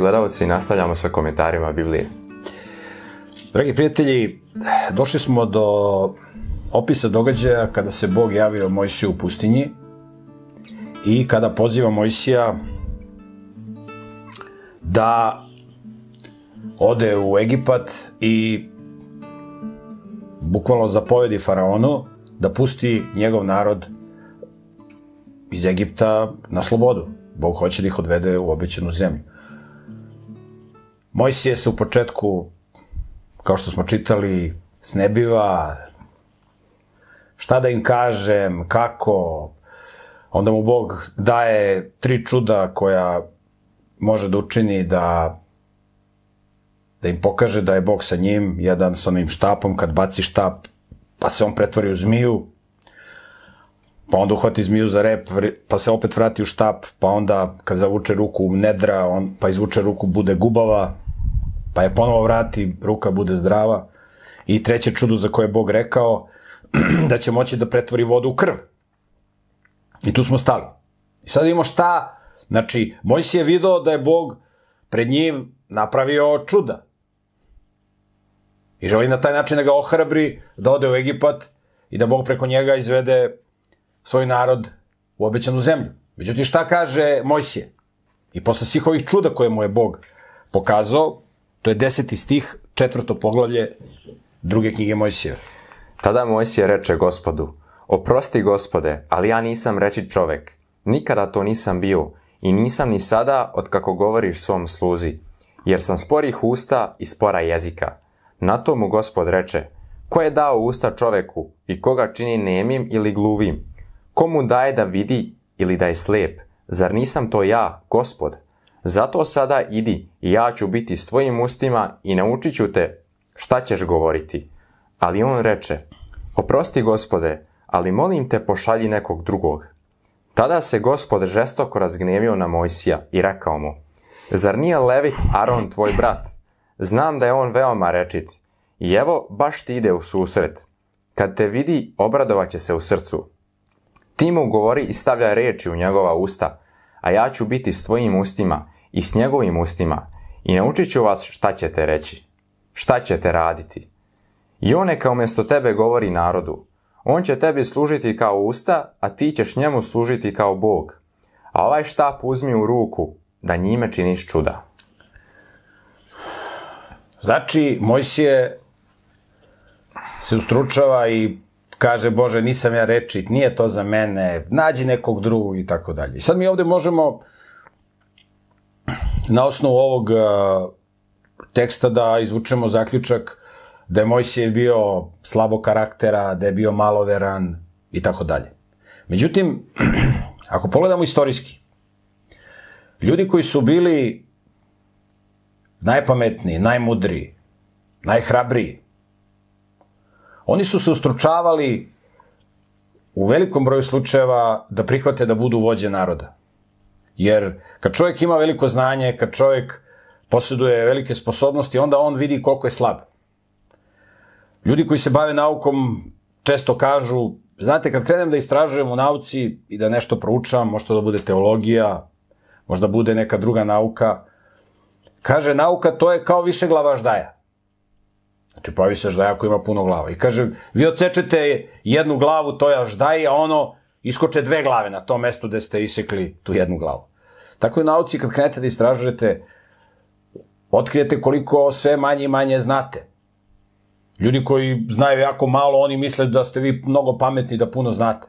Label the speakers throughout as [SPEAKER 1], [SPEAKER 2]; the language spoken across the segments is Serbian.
[SPEAKER 1] Gledalci, nastavljamo sa komentarima Biblije.
[SPEAKER 2] Dragi prijatelji, došli smo do opisa događaja kada se Bog javio Mojsiju u pustinji i kada poziva Mojsija da ode u Egipat i bukvalno zapovedi faraonu da pusti njegov narod iz Egipta na slobodu. Bog hoće da ih odvede u obećanu zemlju. Mojsije se u početku, kao što smo čitali, snebiva, šta da im kažem, kako, onda mu Bog daje tri čuda koja može da učini da da im pokaže da je Bog sa njim, jedan s onim štapom, kad baci štap, pa se on pretvori u zmiju, pa onda uhvati zmiju za rep, pa se opet vrati u štap, pa onda kad zavuče ruku nedra, on, pa izvuče ruku bude gubava, pa je ponovo vrati, ruka bude zdrava. I treće čudo za koje je Bog rekao, da će moći da pretvori vodu u krv. I tu smo stali. I sad imamo šta, znači, Mojsi je video da je Bog pred njim napravio čuda. I želi na taj način da ga ohrabri, da ode u Egipat i da Bog preko njega izvede svoj narod u obećanu zemlju. Međutim, šta kaže Mojsije? I posle svih ovih čuda koje mu je Bog pokazao, to je deseti stih, četvrto poglavlje druge knjige Mojsijeve.
[SPEAKER 1] Tada Mojsije reče gospodu, oprosti gospode, ali ja nisam reči čovek. Nikada to nisam bio i nisam ni sada od kako govoriš svom sluzi, jer sam sporih usta i spora jezika. Na to mu gospod reče, ko je dao usta čoveku i koga čini nemim ili gluvim? Komu daje da vidi ili da je slep? Zar nisam to ja, gospod? Zato sada idi i ja ću biti s tvojim ustima i naučit ću te šta ćeš govoriti. Ali on reče, oprosti gospode, ali molim te pošalji nekog drugog. Tada se gospod žestoko razgnevio na Mojsija i rekao mu, zar nije Levit Aron tvoj brat? Znam da je on veoma rečit. I evo, baš ti ide u susret. Kad te vidi, obradovaće se u srcu. Ti mu govori i stavlja reči u njegova usta, a ja ću biti s tvojim ustima i s njegovim ustima i naučit ću vas šta ćete reći, šta ćete raditi. I on neka umjesto tebe govori narodu. On će tebi služiti kao usta, a ti ćeš njemu služiti kao Bog. A ovaj štap uzmi u ruku, da njime činiš čuda.
[SPEAKER 2] Znači, Mojsije se ustručava i kaže, Bože, nisam ja rečit, nije to za mene, nađi nekog drugog i tako dalje. I sad mi ovde možemo na osnovu ovog teksta da izvučemo zaključak da je Mojsije bio slabo karaktera, da je bio maloveran i tako dalje. Međutim, ako pogledamo istorijski, ljudi koji su bili najpametniji, najmudriji, najhrabriji, oni su se ustručavali u velikom broju slučajeva da prihvate da budu vođe naroda. Jer kad čovjek ima veliko znanje, kad čovjek posjeduje velike sposobnosti, onda on vidi koliko je slab. Ljudi koji se bave naukom često kažu, znate, kad krenem da istražujem u nauci i da nešto proučavam, možda da bude teologija, možda bude neka druga nauka, kaže, nauka to je kao više glava ždaja. Znači, pojavi se ždaja koji ima puno glava. I kaže, vi odsečete jednu glavu, to je ždaj, a ono iskoče dve glave na tom mestu gde ste isekli tu jednu glavu. Tako i u nauci, kad krenete da istražujete, otkrijete koliko sve manje i manje znate. Ljudi koji znaju jako malo, oni misle da ste vi mnogo pametni, da puno znate.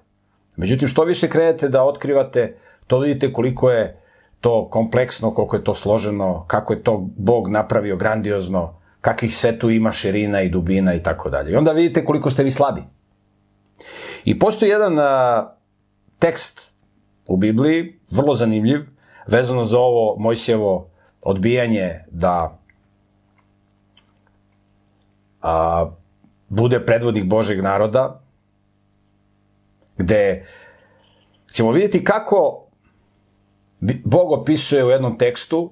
[SPEAKER 2] Međutim, što više krenete da otkrivate, to vidite koliko je to kompleksno, koliko je to složeno, kako je to Bog napravio grandiozno, kakvih sve tu ima širina i dubina i tako dalje. I onda vidite koliko ste vi slabi. I postoji jedan a, tekst u Bibliji, vrlo zanimljiv, vezano za ovo Mojsjevo odbijanje da a, bude predvodnik Božeg naroda, gde ćemo vidjeti kako Bog opisuje u jednom tekstu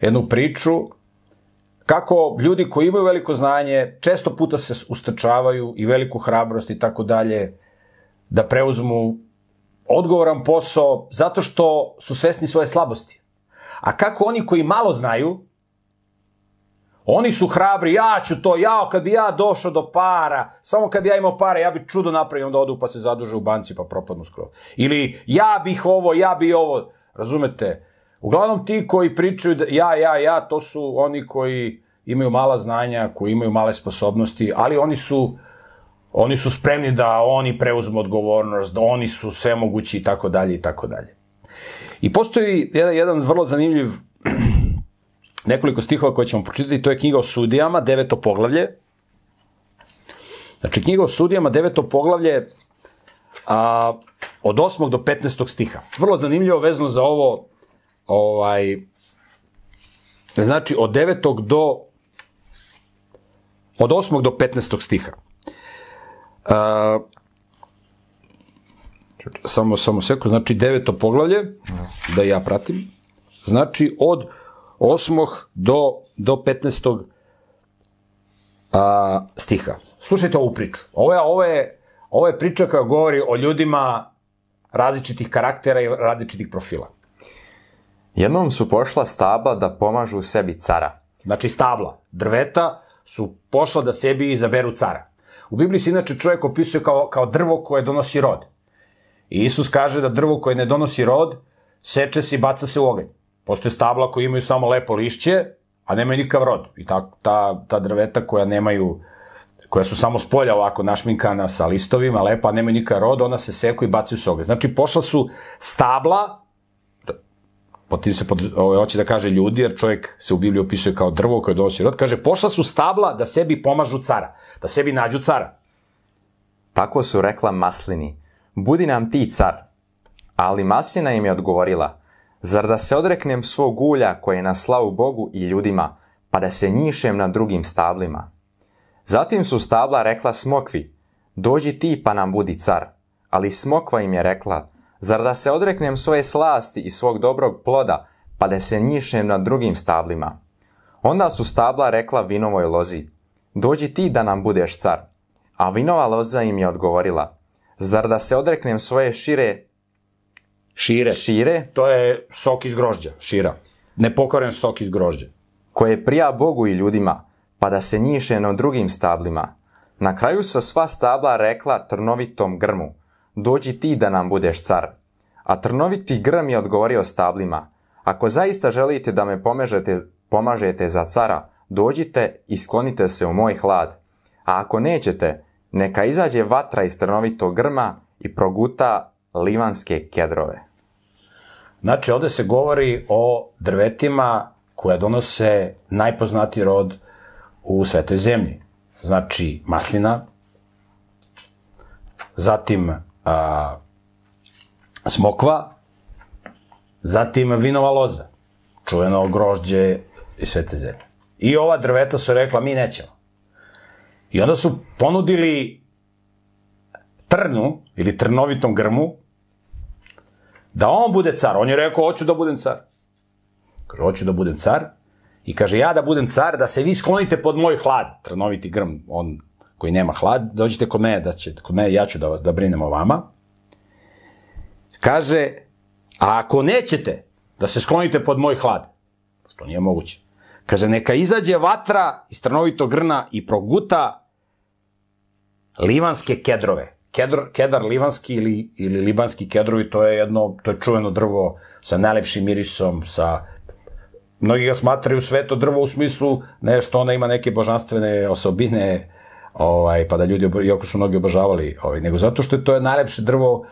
[SPEAKER 2] jednu priču kako ljudi koji imaju veliko znanje često puta se ustrčavaju i veliku hrabrost i tako dalje da preuzmu odgovoran posao zato što su svesni svoje slabosti. A kako oni koji malo znaju, oni su hrabri, ja ću to, ja, kad bi ja došao do para, samo kad bi ja imao pare, ja bi čudo napravio, onda odu pa se zaduže u banci pa propadnu skroz. Ili ja bih ovo, ja bih ovo, razumete? Uglavnom ti koji pričaju da ja, ja, ja, to su oni koji imaju mala znanja, koji imaju male sposobnosti, ali oni su oni su spremni da oni preuzmu odgovornost, da oni su sve mogući i tako dalje i tako dalje. I postoji jedan, jedan vrlo zanimljiv nekoliko stihova koje ćemo pročitati, to je knjiga o sudijama, deveto poglavlje. Znači, knjiga o sudijama, deveto poglavlje, a, od 8. do 15. stiha. Vrlo zanimljivo vezano za ovo, ovaj, znači, od 9. do od 8. do 15. stiha. A, samo, samo seko, znači deveto poglavlje, da ja pratim, znači od 8. do, do 15. A, stiha. Slušajte ovu priču. Ovo je, ovo je, ovo je priča koja govori o ljudima različitih karaktera i različitih profila.
[SPEAKER 1] Jednom su pošla stabla da pomažu sebi cara.
[SPEAKER 2] Znači stabla, drveta su pošla da sebi izaberu cara. U Bibliji se inače čovjek opisuje kao, kao drvo koje donosi rod. I Isus kaže da drvo koje ne donosi rod, seče se i baca se u oganj. Postoje stabla koji imaju samo lepo lišće, a nemaju nikav rod. I ta, ta, ta drveta koja nemaju, koja su samo s polja ovako našminkana sa listovima, lepa, a nemaju nikav rod, ona se seku i bacaju se oganj. Znači, pošla su stabla, potim se pod, ovo, hoće da kaže ljudi, jer čovjek se u Bibliji opisuje kao drvo koje donosi rod, kaže, pošla su stabla da sebi pomažu cara, da sebi nađu cara.
[SPEAKER 1] Tako su rekla maslini, budi nam ti car. Ali maslina im je odgovorila, zar da se odreknem svog ulja koje je na slavu Bogu i ljudima, pa da se njišem na drugim stablima? Zatim su stabla rekla smokvi, dođi ti pa nam budi car. Ali smokva im je rekla, zar da se odreknem svoje slasti i svog dobrog ploda, pa da se njišem na drugim stablima? Onda su stabla rekla vinovoj lozi, dođi ti da nam budeš car. A vinova loza im je odgovorila, zar da se odreknem svoje šire
[SPEAKER 2] Šire.
[SPEAKER 1] šire,
[SPEAKER 2] To je sok iz grožđa, šira. Nepokoren sok iz grožđa.
[SPEAKER 1] koje prija Bogu i ljudima, pa da se njiše na drugim stablima. Na kraju su sva stabla rekla trnovitom grmu, dođi ti da nam budeš car. A trnoviti grm je odgovorio stablima, ako zaista želite da me pomažete, pomažete za cara, dođite i sklonite se u moj hlad. A ako nećete, neka izađe vatra iz trnovitog grma i proguta livanske kedrove.
[SPEAKER 2] Znači, ovde se govori o drvetima koja donose najpoznatiji rod u svetoj zemlji. Znači, maslina, zatim a, smokva, zatim vinova loza, čuveno grožđe i svete zemlje. I ova drveta su rekla, mi nećemo. I onda su ponudili trnu, ili trnovitom grmu, da on bude car. On je rekao, hoću da budem car. Kaže, hoću da budem car. I kaže, ja da budem car, da se vi sklonite pod moj hlad. Trnoviti grm, on koji nema hlad, dođite kod mene, da će, kod mene ja ću da vas, da brinem o vama. Kaže, a ako nećete da se sklonite pod moj hlad, što nije moguće, kaže, neka izađe vatra iz trnovitog grna i proguta livanske kedrove. Kedr, kedar livanski ili, ili libanski kedrovi, to je jedno, to je čuveno drvo sa najlepšim mirisom, sa mnogi ga smatraju sveto drvo u smislu ne što ona ima neke božanstvene osobine, ovaj, pa da ljudi, iako su mnogi obožavali, ovaj, nego zato što je to je najlepše drvo,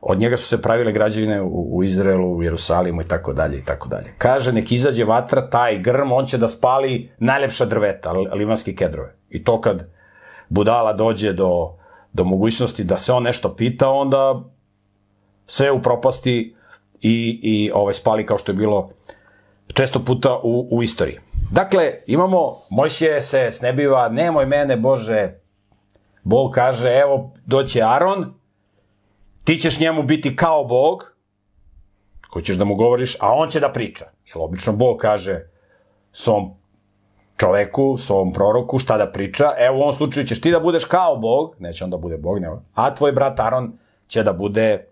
[SPEAKER 2] od njega su se pravile građevine u, u Izraelu, u Jerusalimu i tako dalje i tako dalje. Kaže, nek izađe vatra, taj grm, on će da spali najlepša drveta, li- livanske kedrove. I to kad budala dođe do, do mogućnosti da se on nešto pita, onda sve u propasti i, i ovaj, spali kao što je bilo često puta u, u istoriji. Dakle, imamo, Mojsije se snebiva, nemoj mene, Bože, Bog kaže, evo, doće Aron, ti ćeš njemu biti kao Bog, koji ćeš da mu govoriš, a on će da priča. Jer obično Bog kaže svom čoveku, svom proroku, šta da priča. Evo u ovom slučaju ćeš ti da budeš kao Bog, neće on da bude Bog, nema. A tvoj brat Aron će da bude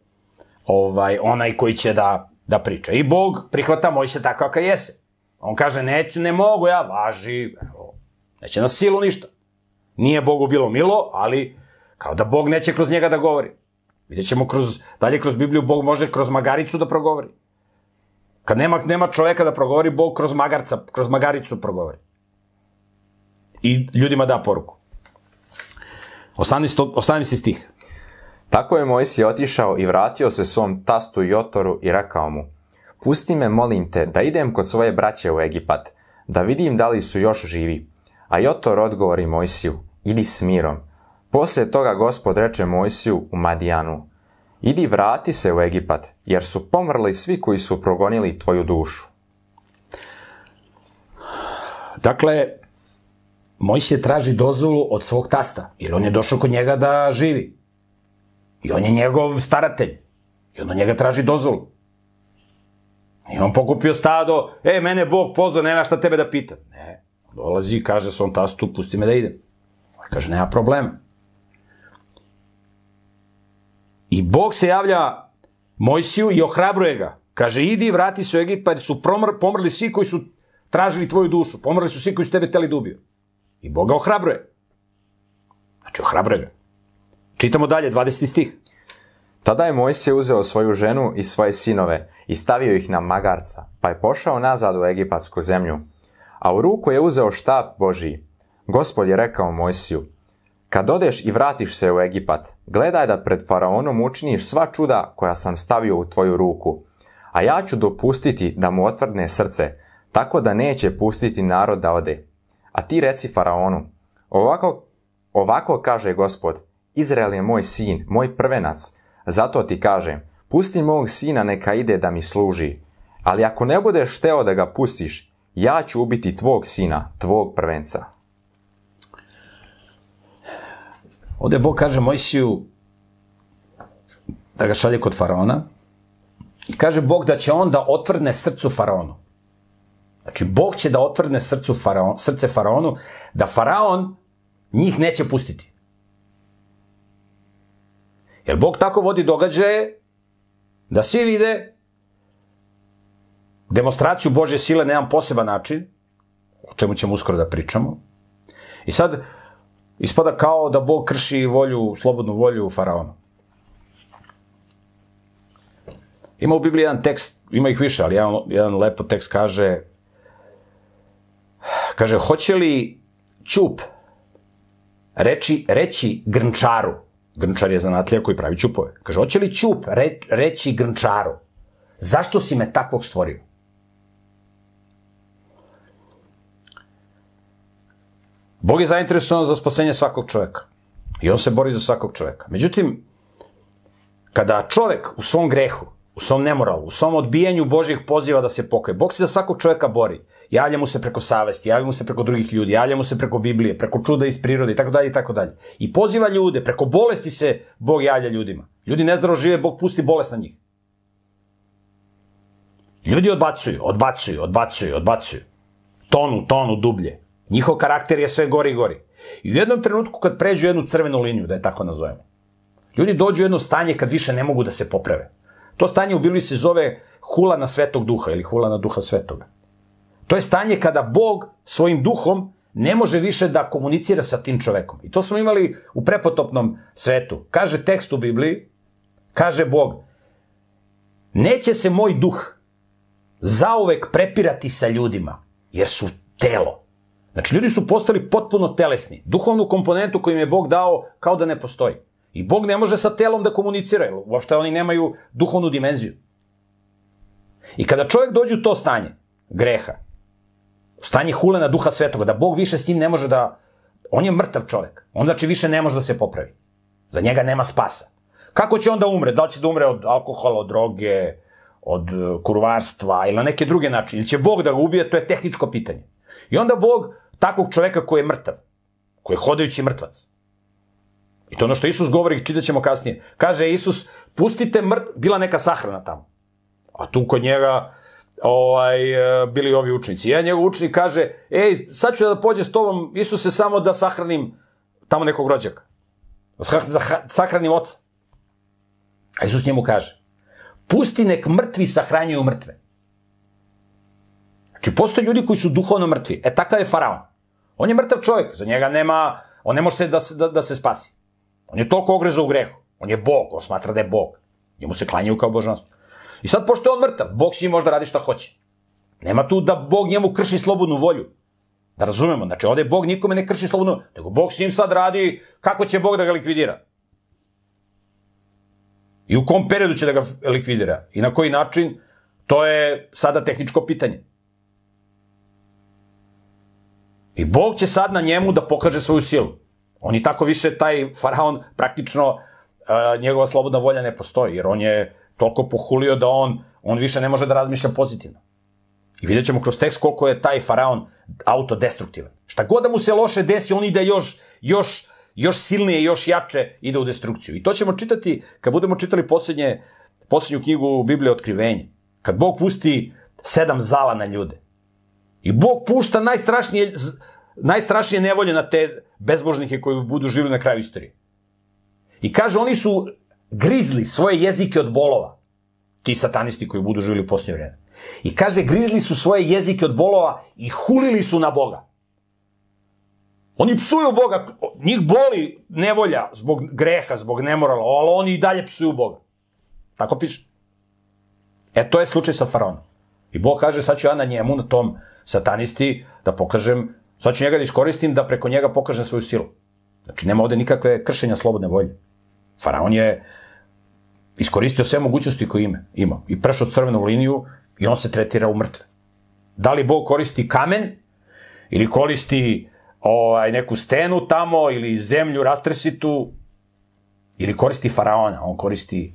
[SPEAKER 2] ovaj, onaj koji će da da priča. I Bog prihvata Mojsija tako kakav jese. On kaže, neću, ne mogu ja, važi, evo, neće na silu ništa. Nije Bogu bilo milo, ali kao da Bog neće kroz njega da govori. Vidjet ćemo kroz, dalje kroz Bibliju, Bog može kroz magaricu da progovori. Kad nema, nema čoveka da progovori, Bog kroz magarca, kroz magaricu progovori. I ljudima da poruku. 18, 18 stih.
[SPEAKER 1] Tako je Mojsije otišao i vratio se svom tastu Jotoru i rekao mu, pusti me, molim te, da idem kod svoje braće u Egipat, da vidim da li su još živi. A Jotor odgovori Mojsiju, idi s mirom. Poslije toga gospod reče Mojsiju u Madijanu, idi vrati se u Egipat, jer su pomrli svi koji su progonili tvoju dušu.
[SPEAKER 2] Dakle, Mojsije traži dozvolu od svog tasta, jer on je došao kod njega da živi. I on je njegov staratelj. I on od njega traži dozvolu. I on pokupio stado, e, mene Bog pozvao, nema šta tebe da pitam. Ne, dolazi i kaže svom tastu, pusti me da idem. On kaže, nema problema. I Bog se javlja Mojsiju i ohrabruje ga. Kaže, idi i vrati se u Egipt, pa su promr, pomrli svi koji su tražili tvoju dušu. Pomrli su svi koji su tebe teli da ubiju. I Bog ga ohrabruje. Znači, ohrabruje ga. Čitamo dalje, 20. stih.
[SPEAKER 1] Tada je Mojsije uzeo svoju ženu i svoje sinove i stavio ih na magarca, pa je pošao nazad u egipatsku zemlju. A u ruku je uzeo štap Božiji. Gospod je rekao Mojsiju, kad odeš i vratiš se u Egipat, gledaj da pred faraonom učiniš sva čuda koja sam stavio u tvoju ruku, a ja ću dopustiti da mu otvrdne srce, tako da neće pustiti narod da ode. A ti reci faraonu, ovako, ovako kaže gospod, Izrael je moj sin, moj prvenac, zato ti kažem, pusti mog sina neka ide da mi služi, ali ako ne budeš hteo da ga pustiš, ja ću ubiti tvog sina, tvog prvenca.
[SPEAKER 2] Ovde Bog kaže Mojsiju da ga šalje kod faraona i kaže Bog da će on da otvrdne srcu faraonu. Znači, Bog će da otvrdne srcu faraon, srce faraonu, da faraon njih neće pustiti. Jer Bog tako vodi događaje da svi vide demonstraciju Božje sile na jedan poseban način, o čemu ćemo uskoro da pričamo. I sad, ispada kao da Bog krši volju, slobodnu volju faraona. Ima u Bibliji jedan tekst, ima ih više, ali jedan, jedan lepo tekst kaže kaže, hoće li ćup reći, reći grnčaru, grnčar je zanatlija koji pravi ćupove, kaže, hoće li ćup re, reći grnčaru, zašto si me takvog stvorio? Bog je zainteresovan za spasenje svakog čoveka. I on se bori za svakog čoveka. Međutim, kada čovek u svom grehu, u svom nemoralu, u svom odbijanju Božih poziva da se pokaje, Bog se za svakog čoveka bori. Javlja mu se preko savesti, javlja mu se preko drugih ljudi, javlja mu se preko Biblije, preko čuda iz prirode i tako dalje i tako dalje. I poziva ljude, preko bolesti se Bog javlja ljudima. Ljudi nezdravo žive, Bog pusti bolest na njih. Ljudi odbacuju, odbacuju, odbacuju, odbacuju. Tonu, tonu, dublje. Njihov karakter je sve gori i gori. I u jednom trenutku kad pređu jednu crvenu liniju, da je tako nazovemo, ljudi dođu u jedno stanje kad više ne mogu da se poprave. To stanje u Bibliji se zove hula na svetog duha ili hula na duha svetoga. To je stanje kada Bog svojim duhom ne može više da komunicira sa tim čovekom. I to smo imali u prepotopnom svetu. Kaže tekst u Bibliji, kaže Bog, neće se moj duh zauvek prepirati sa ljudima, jer su telo. Znači, ljudi su postali potpuno telesni. Duhovnu komponentu koju im je Bog dao kao da ne postoji. I Bog ne može sa telom da komunicira, jer uopšte oni nemaju duhovnu dimenziju. I kada čovjek dođe u to stanje, greha, stanje hulena duha svetoga, da Bog više s njim ne može da... On je mrtav čovjek. On znači više ne može da se popravi. Za njega nema spasa. Kako će onda umre? Da li će da umre od alkohola, od droge, od e, kurvarstva ili na neke druge načine? Ili će Bog da ga ubije? To je tehničko pitanje. I onda Bog takvog čoveka koji je mrtav, koji je hodajući mrtvac. I to ono što Isus govori, čitat ćemo kasnije. Kaže Isus, pustite mrt... Bila neka sahrana tamo. A tu kod njega ovaj, e, bili ovi učnici. Jedan njegov učenik kaže, ej, sad ću da pođem s tobom, Isuse, samo da sahranim tamo nekog rođaka. Da sahranim oca. A Isus njemu kaže, pusti nek mrtvi sahranjuju mrtve. Znači, postoje ljudi koji su duhovno mrtvi. E, takav je faraon. On je mrtav čovjek, za njega nema, on ne može se da, da, da se spasi. On je toliko ogrezao u grehu. On je Bog, on smatra da je Bog. Njemu se klanjaju kao božanstvo. I sad, pošto je on mrtav, Bog s njim može da radi šta hoće. Nema tu da Bog njemu krši slobodnu volju. Da razumemo, znači ovde Bog nikome ne krši slobodnu, nego Bog s njim sad radi kako će Bog da ga likvidira. I u kom periodu će da ga likvidira. I na koji način, to je sada tehničko pitanje. I Bog će sad na njemu da pokaže svoju silu. On i tako više, taj faraon, praktično, njegova slobodna volja ne postoji, jer on je toliko pohulio da on, on više ne može da razmišlja pozitivno. I vidjet ćemo kroz tekst koliko je taj faraon autodestruktivan. Šta god da mu se loše desi, on ide još, još, još silnije, još jače ide u destrukciju. I to ćemo čitati, kad budemo čitali poslednje, poslednju knjigu Biblije Otkrivenje. Kad Bog pusti sedam zala na ljude. I Bog pušta najstrašnije, najstrašnije nevolje na te bezbožnike koji budu živjeli na kraju istorije. I kaže, oni su grizli svoje jezike od bolova. Ti satanisti koji budu živjeli u posljednje vreme. I kaže, grizli su svoje jezike od bolova i hulili su na Boga. Oni psuju Boga, njih boli nevolja zbog greha, zbog nemorala, ali oni i dalje psuju Boga. Tako piše. E, to je slučaj sa faraonom. I Bog kaže, sad ću ja na njemu, na tom satanisti, da pokažem, sad ću njega da iskoristim da preko njega pokažem svoju silu. Znači, nema ovde nikakve kršenja slobodne volje. Faraon je iskoristio sve mogućnosti koje ime, ima. I prešao crvenu liniju i on se tretira u mrtve. Da li Bog koristi kamen ili koristi ovaj, neku stenu tamo ili zemlju rastresitu ili koristi faraona, on koristi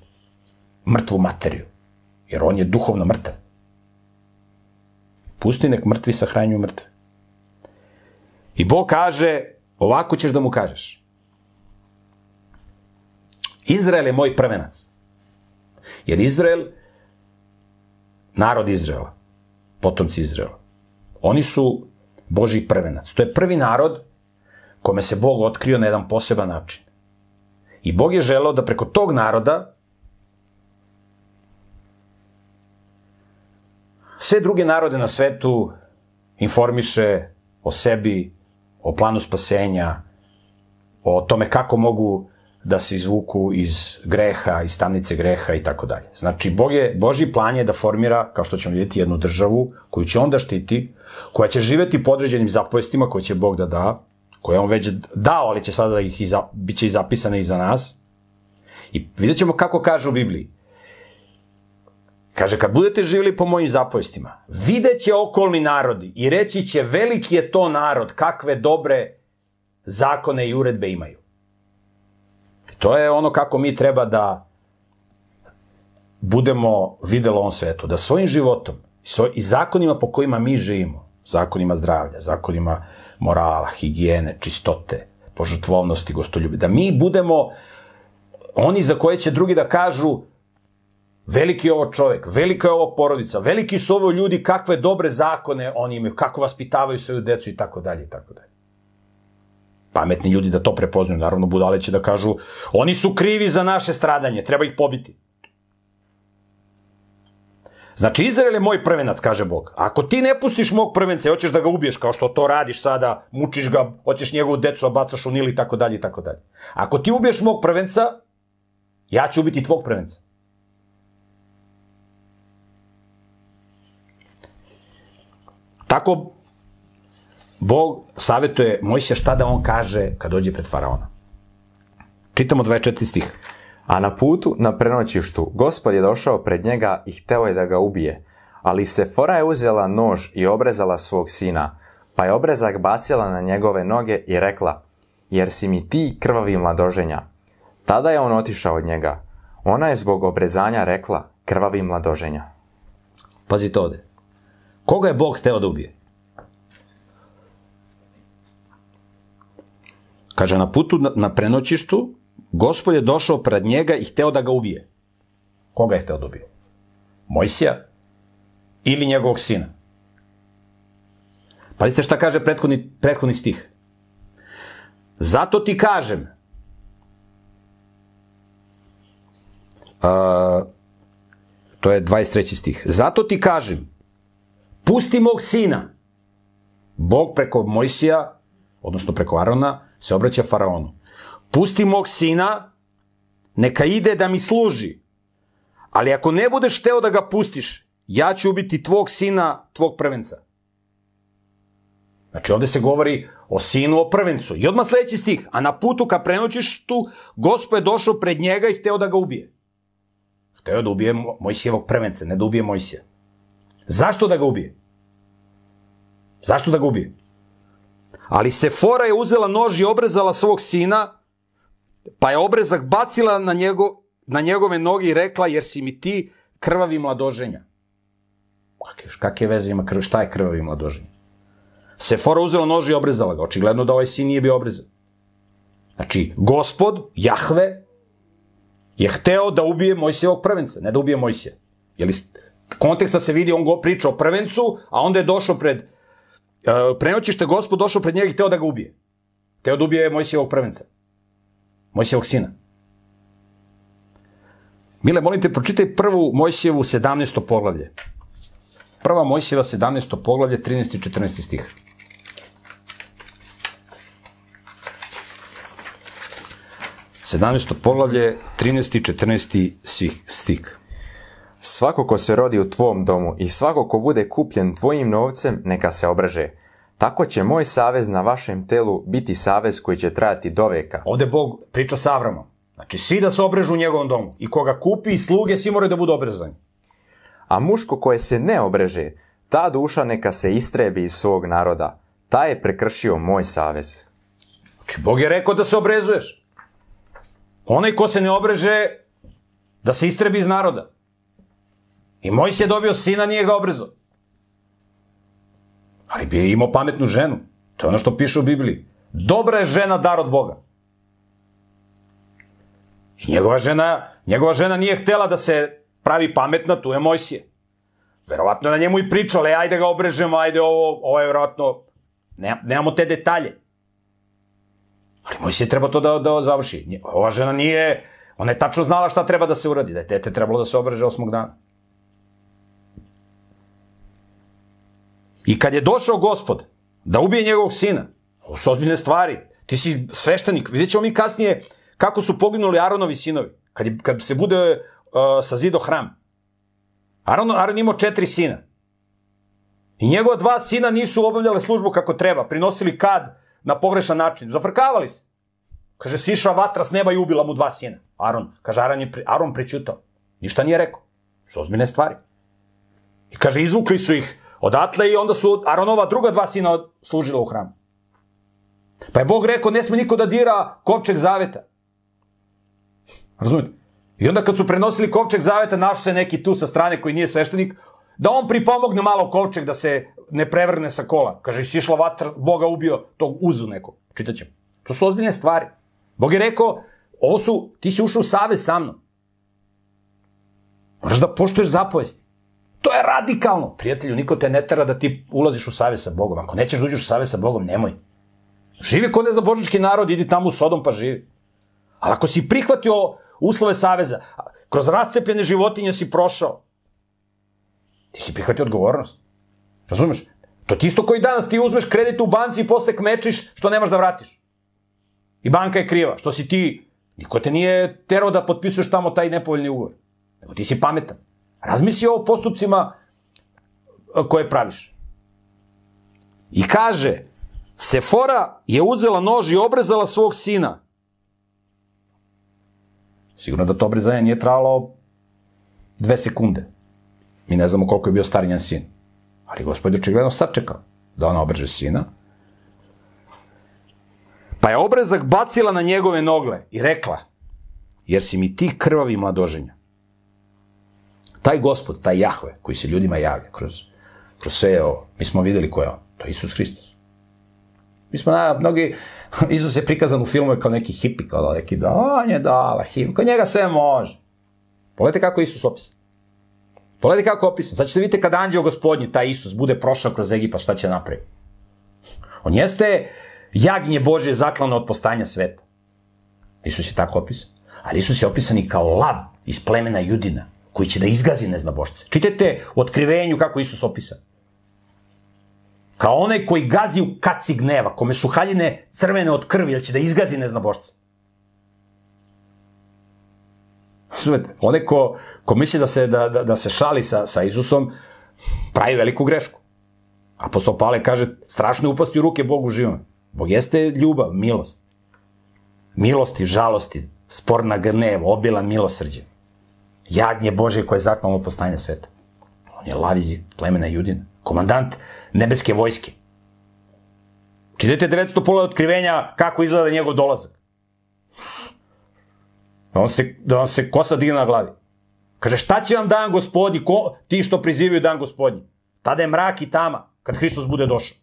[SPEAKER 2] mrtvu materiju. Jer on je duhovno mrtav. Pusti nek mrtvi sahranjuju mrtve. I Bog kaže, ovako ćeš da mu kažeš. Izrael je moj prvenac. Jer Izrael, narod Izraela, potomci Izraela, oni su Boži prvenac. To je prvi narod kome se Bog otkrio na jedan poseban način. I Bog je želeo da preko tog naroda sve druge narode na svetu informiše o sebi, o planu spasenja, o tome kako mogu da se izvuku iz greha, iz tamnice greha i tako dalje. Znači, Bog je, Boži plan je da formira, kao što ćemo vidjeti, jednu državu koju će onda štiti, koja će živeti po određenim zapovestima koje će Bog da da, koje on već dao, ali će sada da ih iza, bit će i zapisane i za nas. I vidjet ćemo kako kaže u Bibliji. Kaže, kad budete živjeli po mojim zapovestima, videće okolni narodi i reći će veliki je to narod, kakve dobre zakone i uredbe imaju. To je ono kako mi treba da budemo videlo on svetu, da svojim životom i zakonima po kojima mi živimo, zakonima zdravlja, zakonima morala, higijene, čistote, požrtvovnosti, gostoljubi, da mi budemo oni za koje će drugi da kažu veliki je ovo čovek, velika je ovo porodica, veliki su ovo ljudi, kakve dobre zakone oni imaju, kako vaspitavaju svoju decu i tako dalje i tako dalje pametni ljudi da to prepoznaju. Naravno, budale će da kažu, oni su krivi za naše stradanje, treba ih pobiti. Znači, Izrael je moj prvenac, kaže Bog. Ako ti ne pustiš mog prvenca i hoćeš da ga ubiješ, kao što to radiš sada, mučiš ga, hoćeš njegovu decu, bacaš u nili i tako dalje i tako dalje. Ako ti ubiješ mog prvenca, ja ću ubiti tvog prvenca. Tako Bog savjetuje Mojsija šta da on kaže kad dođe pred faraona. Čitamo 24 stih.
[SPEAKER 1] A na putu, na prenoćištu, gospod je došao pred njega i hteo je da ga ubije. Ali Sefora je uzela nož i obrezala svog sina, pa je obrezak bacila na njegove noge i rekla, jer si mi ti krvavi mladoženja. Tada je on otišao od njega. Ona je zbog obrezanja rekla, krvavi mladoženja.
[SPEAKER 2] Pazite ovde. Koga je Bog hteo da ubije? Kaže, na putu na, na prenoćištu, gospod je došao pred njega i hteo da ga ubije. Koga je hteo da ubije? Mojsija ili njegovog sina? Pazite šta kaže prethodni, prethodni stih. Zato ti kažem, uh, to je 23. stih. Zato ti kažem, pusti mog sina. Bog preko Mojsija, odnosno preko Arona, se obraća faraonu. Pusti mog sina, neka ide da mi služi. Ali ako ne budeš teo da ga pustiš, ja ću ubiti tvog sina, tvog prvenca. Znači ovde se govori o sinu, o prvencu. I odmah sledeći stih. A na putu ka prenoćištu, gospo je došao pred njega i hteo da ga ubije. Hteo da ubije Mojsijevog prvenca, ne da ubije Mojsija. Zašto da ga ubije? Zašto da ga ubije? Ali Sefora je uzela nož i obrezala svog sina, pa je obrezak bacila na, njego, na njegove noge i rekla, jer si mi ti krvavi mladoženja. Kakve, kakve veze ima krv, šta je krvavi mladoženja? Sefora uzela nož i obrezala ga. Očigledno da ovaj sin nije bio obrezan. Znači, gospod, Jahve, je hteo da ubije Mojsijevog prvenca, ne da ubije Mojsija. Jeli, konteksta se vidi, on go priča o prvencu, a onda je došao pred, uh, prenoćište gospod došao pred njega i hteo da ga ubije. Hteo da ubije Mojsijevog prvenca. Mojsijevog sina. Mile, molim te, pročitaj prvu Mojsijevu 17. poglavlje. Prva Mojsijeva 17. poglavlje, 13. i 14. stih. Sedamnesto poglavlje, 13. i 14. svih stih.
[SPEAKER 1] Svako ko se rodi u tvom domu i svako ko bude kupljen tvojim novcem, neka se obreže. Tako će moj savez na vašem telu biti savez koji će trajati do veka.
[SPEAKER 2] Ovde Bog priča sa Avramom. Znači, svi da se obrežu u njegovom domu. I koga kupi i sluge, svi moraju da budu obrezani.
[SPEAKER 1] A muško koje se ne obreže, ta duša neka se istrebi iz svog naroda. Ta je prekršio moj savez.
[SPEAKER 2] Znači, Bog je rekao da se obrezuješ. Onaj ko se ne obreže, da se istrebi iz naroda. I moj se je dobio sina, nije ga obrezao. Ali bi je imao pametnu ženu. To je ono što piše u Bibliji. Dobra je žena dar od Boga. I njegova žena, njegova žena nije htela da se pravi pametna, tu je Mojsije. Verovatno je na njemu i pričala, ajde ga obrežemo, ajde ovo, ovo je verovatno, ne, nemamo te detalje. Ali Mojsije treba to da, da završi. Ova žena nije, ona je tačno znala šta treba da se uradi, da je dete trebalo da se obreže osmog dana. I kad je došao gospod da ubije njegovog sina, ovo su ozbiljne stvari, ti si sveštenik, vidjet ćemo mi kasnije kako su poginuli Aronovi sinovi, kad, je, kad se bude uh, sazido hram. Aron, Aron imao četiri sina. I njegova dva sina nisu obavljale službu kako treba, prinosili kad na pogrešan način, zafrkavali se. Kaže, sišla vatra s neba i ubila mu dva sina. Aron, kaže, Aron, je, Aron prećutao. Ništa nije rekao. Su ozbiljne stvari. I kaže, izvukli su ih odatle i onda su Aronova druga dva sina služila u hramu. Pa je Bog rekao, ne sme niko da dira kovčeg zaveta. Razumite? I onda kad su prenosili kovčeg zaveta, našao se neki tu sa strane koji nije sveštenik, da on pripomogne malo kovčeg da se ne prevrne sa kola. Kaže, si išla vatra, Boga ubio tog uzu neko. Čitaćemo. To su ozbiljne stvari. Bog je rekao, ovo su, ti si ušao u savez sa mnom. Moraš da poštuješ zapovesti. To je radikalno. Prijatelju, niko te ne tera da ti ulaziš u savez sa Bogom. Ako nećeš da uđeš u savez sa Bogom, nemoj. Živi kod ne zna božnički narod, idi tamo u Sodom pa živi. Ali ako si prihvatio uslove saveza, kroz rascepljene životinje si prošao, ti si prihvatio odgovornost. Razumeš? To ti isto koji danas ti uzmeš kredit u banci i posle kmečiš što nemaš da vratiš. I banka je kriva. Što si ti, niko te nije terao da potpisuješ tamo taj nepovoljni ugovor. Nego ti si pametan. Razmisli o postupcima koje praviš. I kaže, Sefora je uzela nož i obrezala svog sina. Sigurno da to obrezanje nije trajalo dve sekunde. Mi ne znamo koliko je bio star njen sin. Ali gospod je očigledno sačekao da ona obreže sina. Pa je obrezak bacila na njegove nogle i rekla, jer si mi ti krvavi mladoženja. Taj gospod, taj Jahve, koji se ljudima javlja kroz, kroz sve ovo, mi smo videli ko je on. To je Isus Hristos. Mi smo, na, mnogi, Isus je prikazan u filmu kao neki hipi, kao da neki, da, on je dobar, hipi, kod njega sve može. Pogledajte kako Isus opisan. Pogledajte kako je opisan. Sad ćete vidite kad anđeo gospodnji, taj Isus, bude prošao kroz Egipa, šta će napraviti. On jeste jagnje Božje zaklano od postanja sveta. Isus je tako opisan. Ali Isus je opisan i kao lav iz plemena Judina, koji će da izgazi neznabošce. Čitajte u otkrivenju kako Isus opisan. Kao onaj koji gazi u kaci gneva, kome su haljine crvene od krvi, jer će da izgazi neznabošce. Razumete? Onaj ko, ko misli da se, da, da, da se šali sa, sa Isusom, pravi veliku grešku. Apostol Pavle kaže, strašno je upasti u ruke Bogu živom. Bog jeste ljubav, milost. Milosti, žalosti, sporna gnev, obila milosrđe. Jagnje Bože koje je zaknalo postanje sveta. On je laviz plemena Judina. Komandant nebeske vojske. Čitajte 900 pola otkrivenja kako izgleda njegov dolazak. Da on se, da on se kosa digne na glavi. Kaže, šta će vam dan gospodnji, ko, ti što prizivaju dan gospodnji? Tada je mrak i tama, kad Hristos bude došao.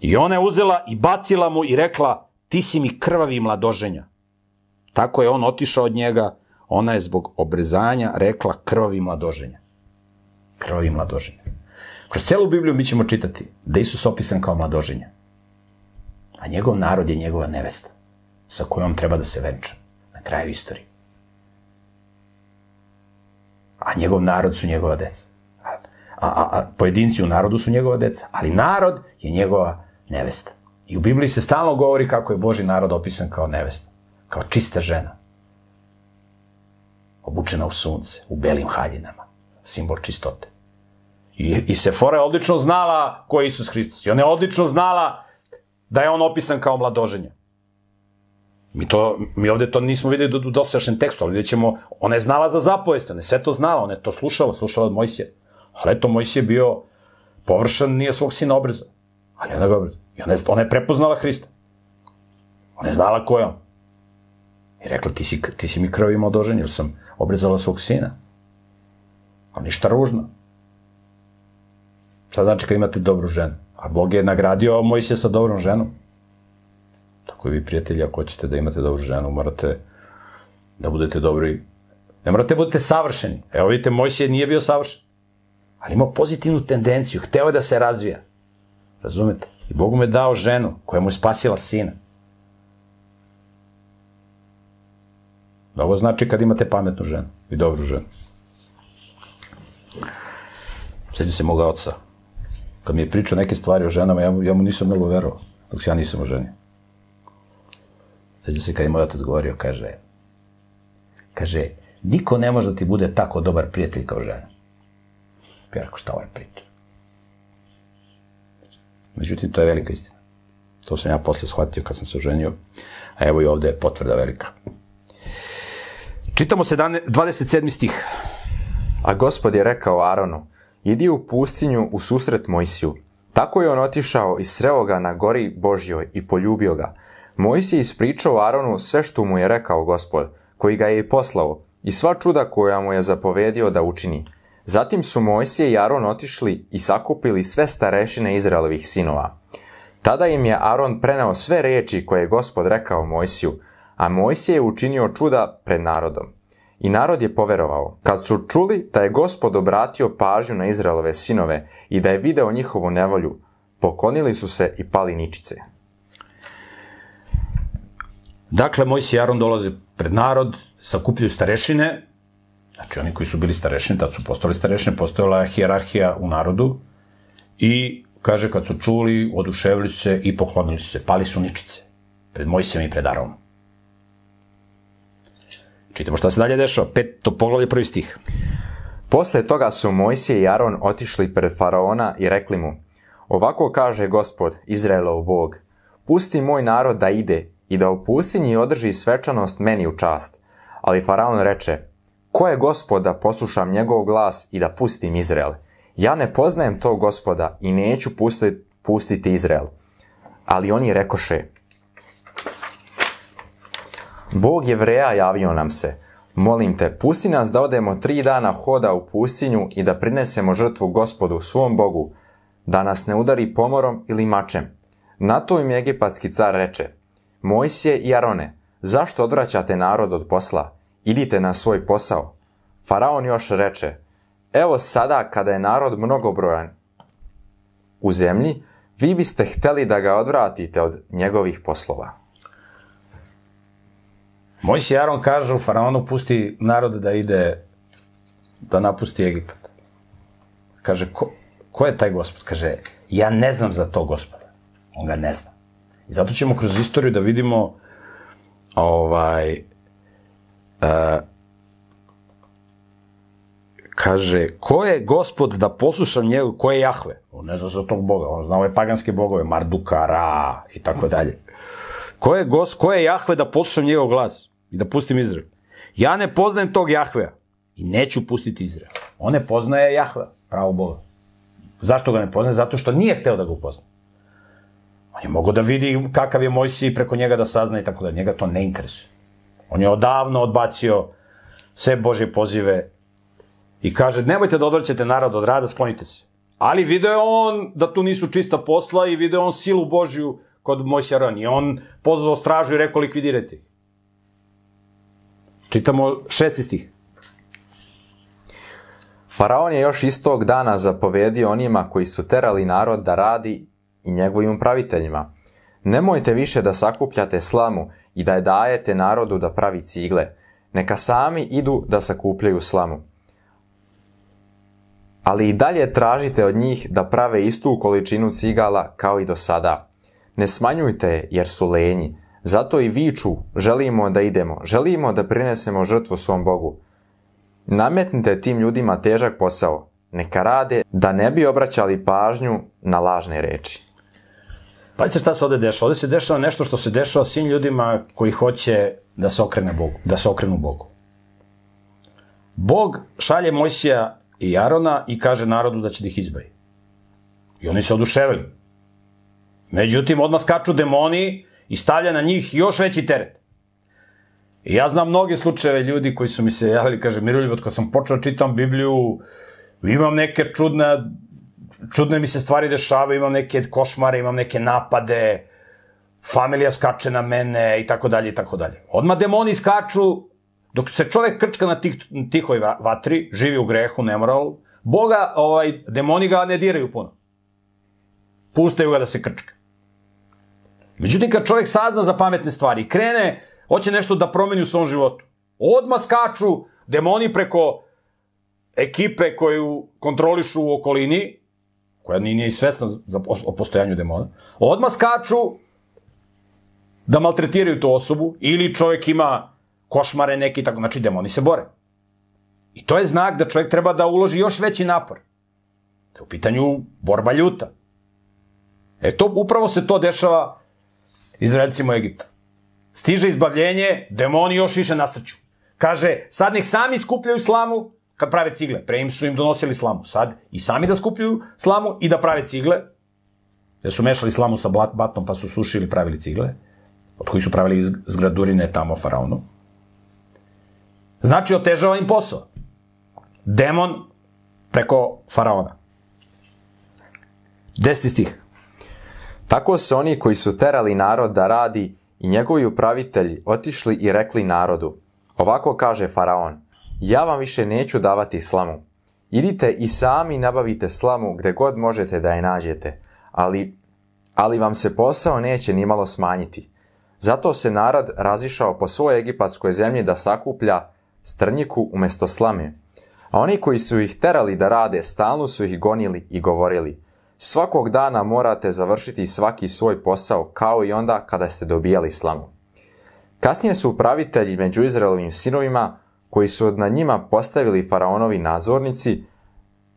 [SPEAKER 2] I ona je uzela i bacila mu i rekla, ti si mi krvavi mladoženja. Tako je on otišao od njega, ona je zbog obrezanja rekla krvavi mladoženja. Krvavi mladoženja. Kroz celu Bibliju mi ćemo čitati da Isus opisan kao mladoženja. A njegov narod je njegova nevesta, sa kojom treba da se venča na kraju istorije. A njegov narod su njegova deca. A, a, a pojedinci u narodu su njegova deca, ali narod je njegova nevesta. I u Bibliji se stalno govori kako je Boži narod opisan kao nevesta, kao čista žena. Obučena u sunce, u belim haljinama, simbol čistote. I, i Sefora je odlično znala ko je Isus Hristos. I ona je odlično znala da je on opisan kao mladoženja. Mi, to, mi ovde to nismo videli u dosadašnjem tekstu, ali vidjet ćemo, ona je znala za zapovest, ona je sve to znala, ona je to slušala, slušala od Mojsije. Ali eto, Mojsije bio površan, nije svog sina obrazao. Ali ona ga obrazao. I ona je, ona je prepoznala Hrista. Ona je znala ko je on. I rekla, ti si, ti si mi krv imao doženje, jer sam obrezala svog sina. A ništa ružno. Šta znači kad imate dobru ženu? A Bog je nagradio Mojsije sa dobrom ženom. Tako i vi, prijatelji, ako hoćete da imate dobru ženu, morate da budete dobri. Ne morate da budete savršeni. Evo vidite, Mojsije nije bio savršen. Ali imao pozitivnu tendenciju. Hteo je da se razvija. Razumete? I Bog mu je dao ženu koja mu je spasila sina. Da ovo znači kad imate pametnu ženu i dobru ženu. Sjeća se moga oca. Kad mi je pričao neke stvari o ženama, ja, ja mu nisam mnogo verovao, dok se ja nisam oženio. Sjeća se kad je moj otac govorio, kaže, kaže, niko ne može da ti bude tako dobar prijatelj kao žena. Ja rekao, šta ovaj priča? Međutim, to je velika istina. To sam ja posle shvatio kad sam se oženio, a evo i ovde je potvrda velika. Čitamo se 27. stih.
[SPEAKER 1] A gospod je rekao Aronu, idi u pustinju u susret Mojsiju. Tako je on otišao i sreo ga na gori Božjoj i poljubio ga. Mojsije ispričao Aronu sve što mu je rekao gospod, koji ga je i poslao, i sva čuda koja mu je zapovedio da učini. Zatim su Mojsije i Aron otišli i sakupili sve starešine Izraelovih sinova. Tada im je Aron preneo sve reči koje je gospod rekao Mojsiju, a Mojsije je učinio čuda pred narodom. I narod je poverovao. Kad su čuli da je gospod obratio pažnju na Izraelove sinove i da je video njihovu nevolju, poklonili su se i pali ničice.
[SPEAKER 2] Dakle, Mojsije i Aron dolaze pred narod, sakupljaju starešine, znači oni koji su bili starešine, tad su postali starešine, postojala je hijerarhija u narodu i kaže kad su čuli, oduševili su se i poklonili su se, pali su ničice pred Mojsijem i pred Aronom. Čitamo šta se dalje dešava. Peto poglavlje, prvi stih.
[SPEAKER 1] Posle toga su Mojsije i Aron otišli pred faraona i rekli mu, ovako kaže gospod, Izraelov bog, pusti moj narod da ide i da u pustinji održi svečanost meni u čast. Ali faraon reče, ko je gospod da poslušam njegov glas i da pustim Izrael? Ja ne poznajem tog gospoda i neću pustiti, pustiti Izrael. Ali oni rekoše, Bog jevreja javio nam se, molim te, pusti nas da odemo tri dana hoda u pustinju i da prinesemo žrtvu gospodu, svom Bogu, da nas ne udari pomorom ili mačem. Na to im egipatski car reče, Mojsije i Arone, zašto odvraćate narod od posla? Idite na svoj posao. Faraon još reče, evo sada kada je narod mnogobrojan u zemlji, vi biste hteli da ga odvratite od njegovih poslova.
[SPEAKER 2] Mojsi i Aron kažu faraonu pusti narod da ide da napusti Egipat. Kaže, ko, ko je taj gospod? Kaže, ja ne znam za to gospoda. On ga ne zna. I zato ćemo kroz istoriju da vidimo ovaj, uh, kaže, ko je gospod da poslušam njega, ko je Jahve? On ne zna za tog boga, on zna ove paganske bogove, Marduka, Ra i tako dalje. Ko je, gos, ko je Jahve da poslušam njegov glas i da pustim Izrael? Ja ne poznajem tog Jahvea i neću pustiti Izrael. On ne poznaje Jahvea, pravo Boga. Zašto ga ne poznaje? Zato što nije hteo da ga upozna. On je mogao da vidi kakav je Mojsi i preko njega da sazna i tako da njega to ne interesuje. On je odavno odbacio sve Božje pozive i kaže nemojte da odvraćate narod od rada, sklonite se. Ali video je on da tu nisu čista posla i video on silu Božju kod Mojsija Aron. I on pozvao stražu i rekao likvidirajte ih. Čitamo šesti stih.
[SPEAKER 1] Faraon je još istog dana zapovedio onima koji su terali narod da radi i njegovim upraviteljima. Nemojte više da sakupljate slamu i da je dajete narodu da pravi cigle. Neka sami idu da sakupljaju slamu. Ali i dalje tražite od njih da prave istu količinu cigala kao i do sada. Ne smanjujte je jer su lenji. Zato i viču, želimo da idemo, želimo da prinesemo žrtvu svom Bogu. Nametnite tim ljudima težak posao, neka rade da ne bi obraćali pažnju na lažne reči.
[SPEAKER 2] Pazite šta se ovde dešava. Ovde se dešava nešto što se dešava svim ljudima koji hoće da se okrene Bogu, da se okrenu Bogu. Bog šalje Mojsija i Arona i kaže narodu da će da ih izbavi. I oni se oduševili. Međutim, odmah skaču demoni i stavlja na njih još veći teret. I ja znam mnoge slučajeve ljudi koji su mi se javili, kaže, Miroljub, kad sam počeo da čitam Bibliju, imam neke čudne, čudne mi se stvari dešavaju, imam neke košmare, imam neke napade, familija skače na mene i tako dalje i tako dalje. Odmah demoni skaču, dok se čovek krčka na tih, tihoj vatri, živi u grehu, nemoral, Boga, ovaj, demoni ga ne diraju puno. Pustaju ga da se krčka. Međutim, kad čovjek sazna za pametne stvari krene, hoće nešto da promeni u svom životu, odmah skaču demoni preko ekipe koju kontrolišu u okolini, koja nije, nije svesna za, o postojanju demona, odmah skaču da maltretiraju tu osobu, ili čovjek ima košmare neki, tako, znači demoni se bore. I to je znak da čovjek treba da uloži još veći napor. Da je u pitanju borba ljuta. E to, upravo se to dešava Izraelcima u Egiptu. Stiže izbavljenje, demoni još više nasrću. Kaže, sad nek sami skupljaju slamu kad prave cigle. Pre im su im donosili slamu. Sad i sami da skupljaju slamu i da prave cigle. Jer su mešali slamu sa blat, batom pa su sušili pravili cigle. Od koji su pravili zgradurine tamo faraonu. Znači, otežava im posao. Demon preko faraona. Deseti stih.
[SPEAKER 1] Tako su oni koji su terali narod da radi i njegovi upravitelji otišli i rekli narodu, ovako kaže faraon, ja vam više neću davati slamu. Idite i sami nabavite slamu gde god možete da je nađete, ali, ali vam se posao neće nimalo smanjiti. Zato se narod razišao po svojoj egipatskoj zemlji da sakuplja strnjiku umesto slame. A oni koji su ih terali da rade, stalno su ih gonili i govorili, svakog dana morate završiti svaki svoj posao, kao i onda kada ste dobijali slamu. Kasnije su upravitelji među Izraelovim sinovima, koji su na njima postavili faraonovi nadzornici,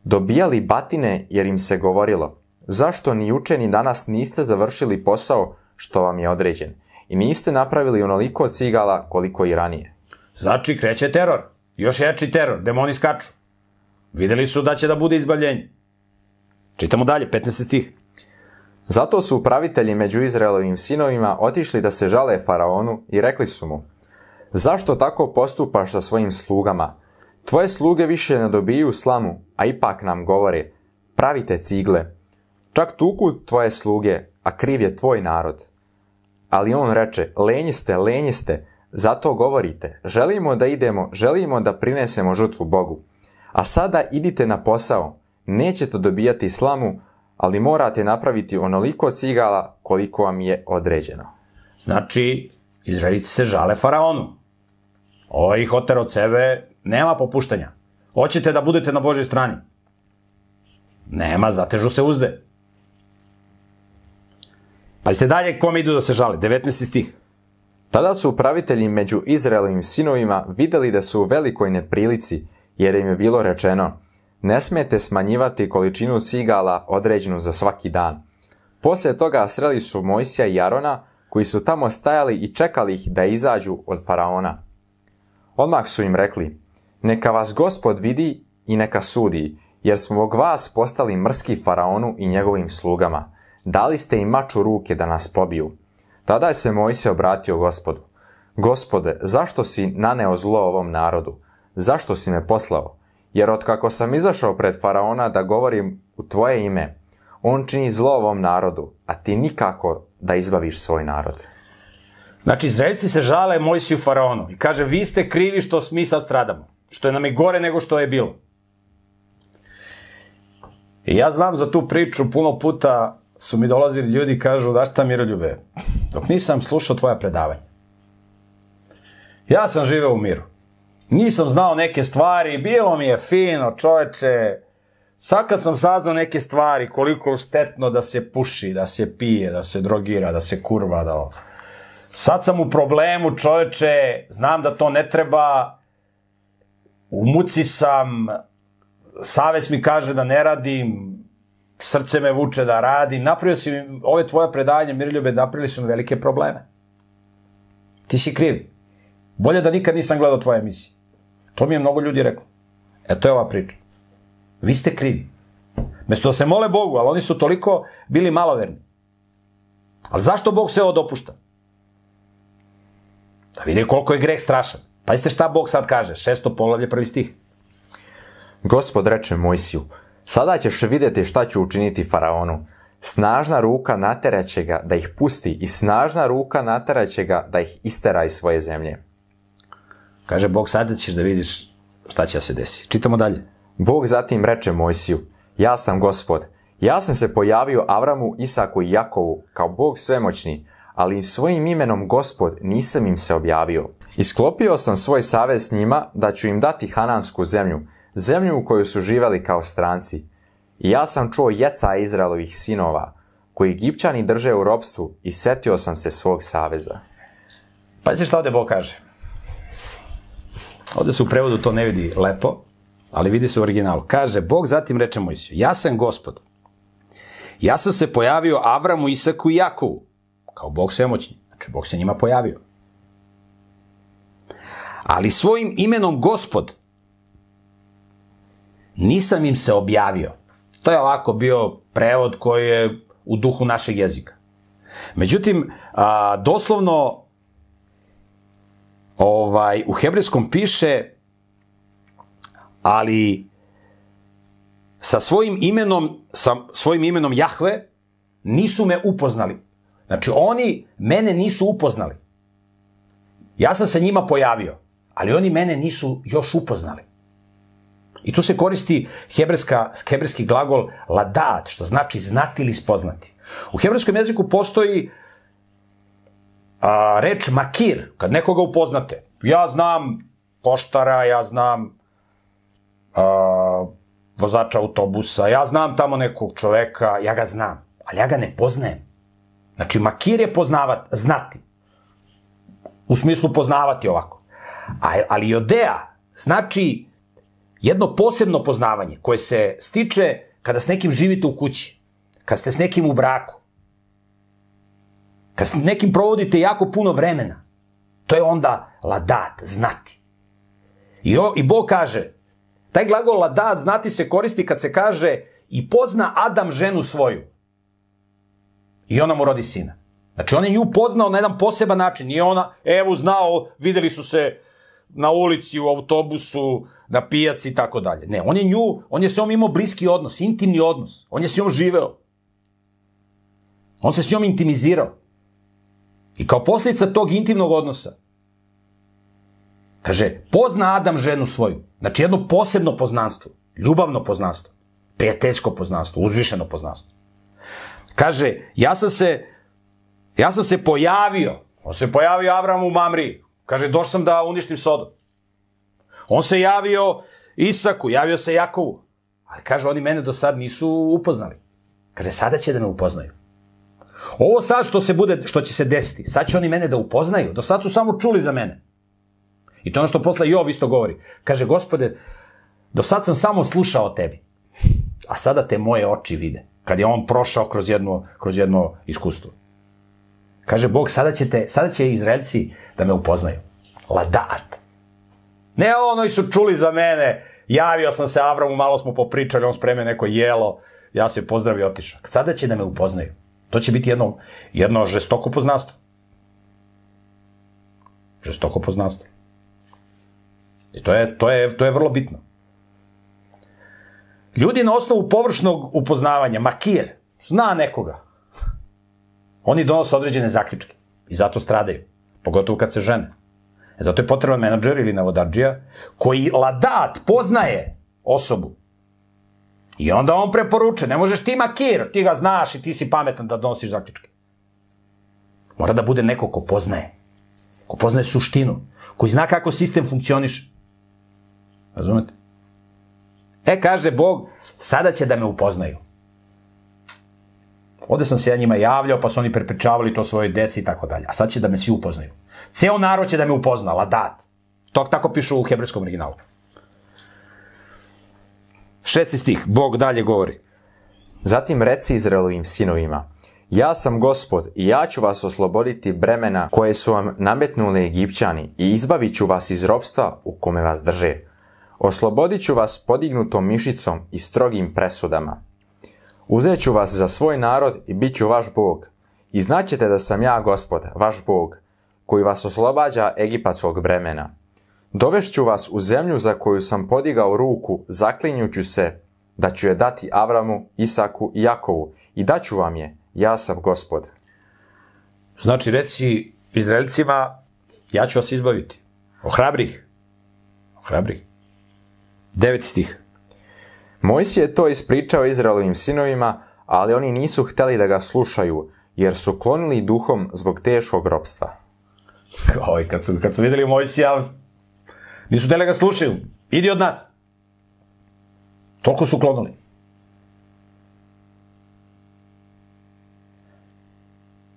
[SPEAKER 1] dobijali batine jer im se govorilo, zašto ni juče ni danas niste završili posao što vam je određen i niste napravili onoliko cigala koliko i ranije.
[SPEAKER 2] Znači, kreće teror. Još jači teror. Demoni skaču. Videli su da će da bude izbavljenje. Čitamo dalje, 15. stih.
[SPEAKER 1] Zato su upravitelji među Izraelovim sinovima otišli da se žale faraonu i rekli su mu, zašto tako postupaš sa svojim slugama? Tvoje sluge više ne dobiju slamu, a ipak nam govore, pravite cigle. Čak tuku tvoje sluge, a kriv je tvoj narod. Ali on reče, lenji ste, lenji ste, zato govorite, želimo da idemo, želimo da prinesemo žrtvu Bogu. A sada idite na posao, nećete dobijati slamu, ali morate napraviti onoliko cigala koliko vam je određeno.
[SPEAKER 2] Znači, Izraelici se žale faraonu. Ovo ih otera od sebe, nema popuštanja. Hoćete da budete na Božoj strani? Nema, zatežu se uzde. Pazite dalje kome idu da se žale. 19. stih.
[SPEAKER 1] Tada su upravitelji među Izraelovim sinovima videli da su u velikoj neprilici, jer im je bilo rečeno, ne smete smanjivati količinu sigala određenu za svaki dan. Poslije toga sreli su Mojsija i Arona, koji su tamo stajali i čekali ih da izađu od faraona. Odmah su im rekli, neka vas gospod vidi i neka sudi, jer smo zbog vas postali mrski faraonu i njegovim slugama. Dali ste im mač u ruke da nas pobiju. Tada je se Mojsije obratio gospodu. Gospode, zašto si naneo zlo ovom narodu? Zašto si me poslao? Jer otkako sam izašao pred faraona da govorim u tvoje ime, on čini zlo ovom narodu, a ti nikako da izbaviš svoj narod.
[SPEAKER 2] Znači, Izraelci se žale Mojsiju faraonu i kaže, vi ste krivi što mi sad stradamo. Što je nam i gore nego što je bilo. I ja znam za tu priču, puno puta su mi dolazili ljudi i kažu, da šta Miroljube, dok nisam slušao tvoja predavanja. Ja sam živeo u miru. Nisam znao neke stvari, bilo mi je fino, čoveče. Sad kad sam saznao neke stvari, koliko je štetno da se puši, da se pije, da se drogira, da se kurva, da... Sad sam u problemu, čoveče, znam da to ne treba, u muci sam, savest mi kaže da ne radim, srce me vuče da radim, napravio si mi, ove tvoje predanje, Mirljube, napravili su mi velike probleme. Ti si kriv. Bolje da nikad nisam gledao tvoje emisije. To mi je mnogo ljudi reklo. E, to je ova priča. Vi ste krivi. Mesto da se mole Bogu, ali oni su toliko bili maloverni. Ali zašto Bog sve ovo dopušta? Da vide koliko je greh strašan. Pazite šta Bog sad kaže, šesto poglavlje, prvi stih.
[SPEAKER 1] Gospod reče Mojsiju, sada ćeš vidjeti šta ću učiniti faraonu. Snažna ruka nateraće ga da ih pusti i snažna ruka nateraće ga da ih istera iz svoje zemlje.
[SPEAKER 2] Kaže Bog, sada ćeš da vidiš šta će da se desi. Čitamo dalje.
[SPEAKER 1] Bog zatim reče Mojsiju, ja sam gospod, ja sam se pojavio Avramu, Isaku i Jakovu kao Bog svemoćni, ali svojim imenom gospod nisam im se objavio. Isklopio sam svoj savez s njima da ću im dati Hanansku zemlju, zemlju u kojoj su živeli kao stranci. I ja sam čuo jeca Izraelovih sinova, koji Egipćani drže u robstvu i setio sam se svog saveza.
[SPEAKER 2] Pazite šta ovde Bog kaže. Ovde se u prevodu to ne vidi lepo, ali vidi se u originalu. Kaže, Bog zatim reče Mojsiju, ja sam gospod. Ja sam se pojavio Avramu, Isaku i Jakovu, kao Bog svemoćni. Znači, Bog se njima pojavio. Ali svojim imenom gospod nisam im se objavio. To je ovako bio prevod koji je u duhu našeg jezika. Međutim, a, doslovno ovaj, u hebrejskom piše ali sa svojim imenom, sa svojim imenom Jahve nisu me upoznali. Znači, oni mene nisu upoznali. Ja sam se njima pojavio, ali oni mene nisu još upoznali. I tu se koristi hebrejska, hebrejski glagol ladat, što znači znati ili spoznati. U hebrejskom jeziku postoji a, reč makir, kad nekoga upoznate. Ja znam poštara, ja znam a, vozača autobusa, ja znam tamo nekog čoveka, ja ga znam, ali ja ga ne poznajem. Znači, makir je poznavat, znati. U smislu poznavati ovako. A, ali odea znači jedno posebno poznavanje koje se stiče kada s nekim živite u kući, kad ste s nekim u braku, kad s nekim provodite jako puno vremena. To je onda ladat, znati. I, o, i Bog kaže, taj glagol ladat, znati se koristi kad se kaže i pozna Adam ženu svoju. I ona mu rodi sina. Znači, on je nju poznao na jedan poseban način. Nije ona, evo, znao, videli su se na ulici, u autobusu, na pijaci i tako dalje. Ne, on je nju, on je s njom imao bliski odnos, intimni odnos. On je s njom živeo. On se s njom intimizirao. I kao posljedica tog intimnog odnosa, kaže, pozna Adam ženu svoju. Znači, jedno posebno poznanstvo, ljubavno poznanstvo, prijateljsko poznanstvo, uzvišeno poznanstvo. Kaže, ja sam se, ja sam se pojavio, on se pojavio Avramu u Mamri, kaže, došao sam da uništim Sodom. On se javio Isaku, javio se Jakovu. Ali kaže, oni mene do sad nisu upoznali. Kaže, sada će da me upoznaju. Ovo sad što se bude, što će se desiti, sad će oni mene da upoznaju. Do sad su samo čuli za mene. I to je ono što posle Jov isto govori. Kaže, gospode, do sad sam samo slušao o tebi, a sada te moje oči vide. Kad je on prošao kroz jedno, kroz jedno iskustvo. Kaže Bog, sada, ćete, sada će Izraelci da me upoznaju. Ladat. Ne ono su čuli za mene, javio sam se Avramu, malo smo popričali, on spremio neko jelo, ja se pozdravio otišao. Sada će da me upoznaju. To će biti jedno, jedno žestoko poznanstvo. Žestoko poznanstvo. I to je, to je, to je vrlo bitno. Ljudi na osnovu površnog upoznavanja, makir, zna nekoga. Oni donose određene zaključke i zato stradaju. Pogotovo kad se žene. E zato je potreban menadžer ili navodađija koji ladat poznaje osobu. I onda on preporuče, ne možeš ti makir, ti ga znaš i ti si pametan da donosiš zaključke. Mora da bude neko ko poznaje. Ko poznaje suštinu. Koji zna kako sistem funkcioniše. Razumete? E, kaže Bog, sada će da me upoznaju. Ovde sam se ja njima javljao, pa su oni prepričavali to svoje deci i tako dalje. A sad će da me svi upoznaju. Ceo narod će da me upozna, ladat. To tako pišu u hebrejskom originalu. Šesti stih, Bog dalje govori.
[SPEAKER 1] Zatim reci Izraelovim sinovima, ja sam gospod i ja ću vas osloboditi bremena koje su vam nametnuli Egipćani i izbavit ću vas iz robstva u kome vas drže. Oslobodit ću vas podignutom mišicom i strogim presudama. Uzet ću vas za svoj narod i bit ću vaš Bog. I znaćete da sam ja gospod, vaš Bog, koji vas oslobađa egipatskog bremena. Dovešću vas u zemlju za koju sam podigao ruku, zaklinjuću se da ću je dati Avramu, Isaku i Jakovu i daću vam je, ja sam gospod.
[SPEAKER 2] Znači, reci Izraelcima, ja ću vas izbaviti. Ohrabrih. Ohrabrih. Deveti stih.
[SPEAKER 1] Mojsije je to ispričao Izraelovim sinovima, ali oni nisu hteli da ga slušaju, jer su klonili duhom zbog teškog ropstva.
[SPEAKER 2] Oj, kad su, kad su videli Mojsija, nisu da ga slušaju. Idi od nas. Toliko su klonili.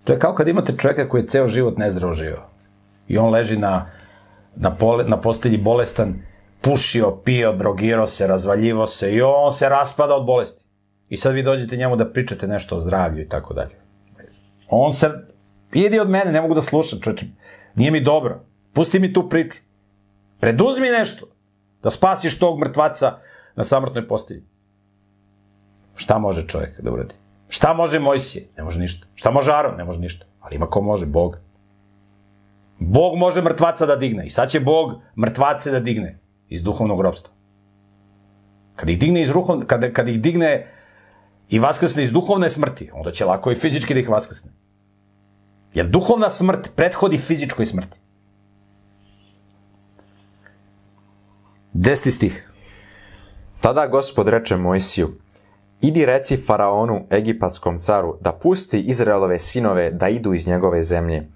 [SPEAKER 2] To je kao kad imate čovjeka koji je ceo život nezdravo živio. I on leži na, na, pole, na postelji bolestan, pušio, pio, drogirao se, razvaljivo se i on se raspada od bolesti. I sad vi dođete njemu da pričate nešto o zdravlju i tako dalje. On se, idi od mene, ne mogu da slušam, čoveče, nije mi dobro. Pusti mi tu priču. Preduzmi nešto da spasiš tog mrtvaca na samrtnoj postelji. Šta može čovjek da uradi? Šta može Mojsije? Ne može ništa. Šta može Aron? Ne može ništa. Ali ima ko može? Bog. Bog može mrtvaca da digne. I sad će Bog mrtvace da digne iz duhovnog robstva. Kad ih digne iz ruhov, kad, kad ih digne i vaskrsne iz duhovne smrti, onda će lako i fizički da ih vaskrsne. Jer duhovna smrt prethodi fizičkoj smrti. Desti stih.
[SPEAKER 1] Tada gospod reče Mojsiju, idi reci faraonu, egipatskom caru, da pusti Izraelove sinove da idu iz njegove zemlje.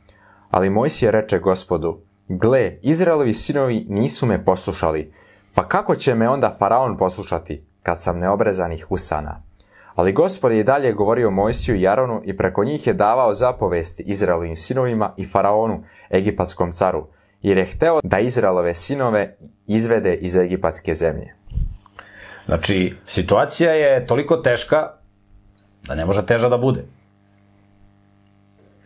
[SPEAKER 1] Ali Mojsije reče gospodu, gle, Izraelovi sinovi nisu me poslušali, pa kako će me onda faraon poslušati, kad sam neobrezanih usana? Ali gospod je dalje govorio Mojsiju i Jaronu i preko njih je davao zapovesti Izraelovim sinovima i faraonu, egipatskom caru, jer je hteo da Izraelove sinove izvede iz egipatske zemlje.
[SPEAKER 2] Znači, situacija je toliko teška da ne može teža da bude.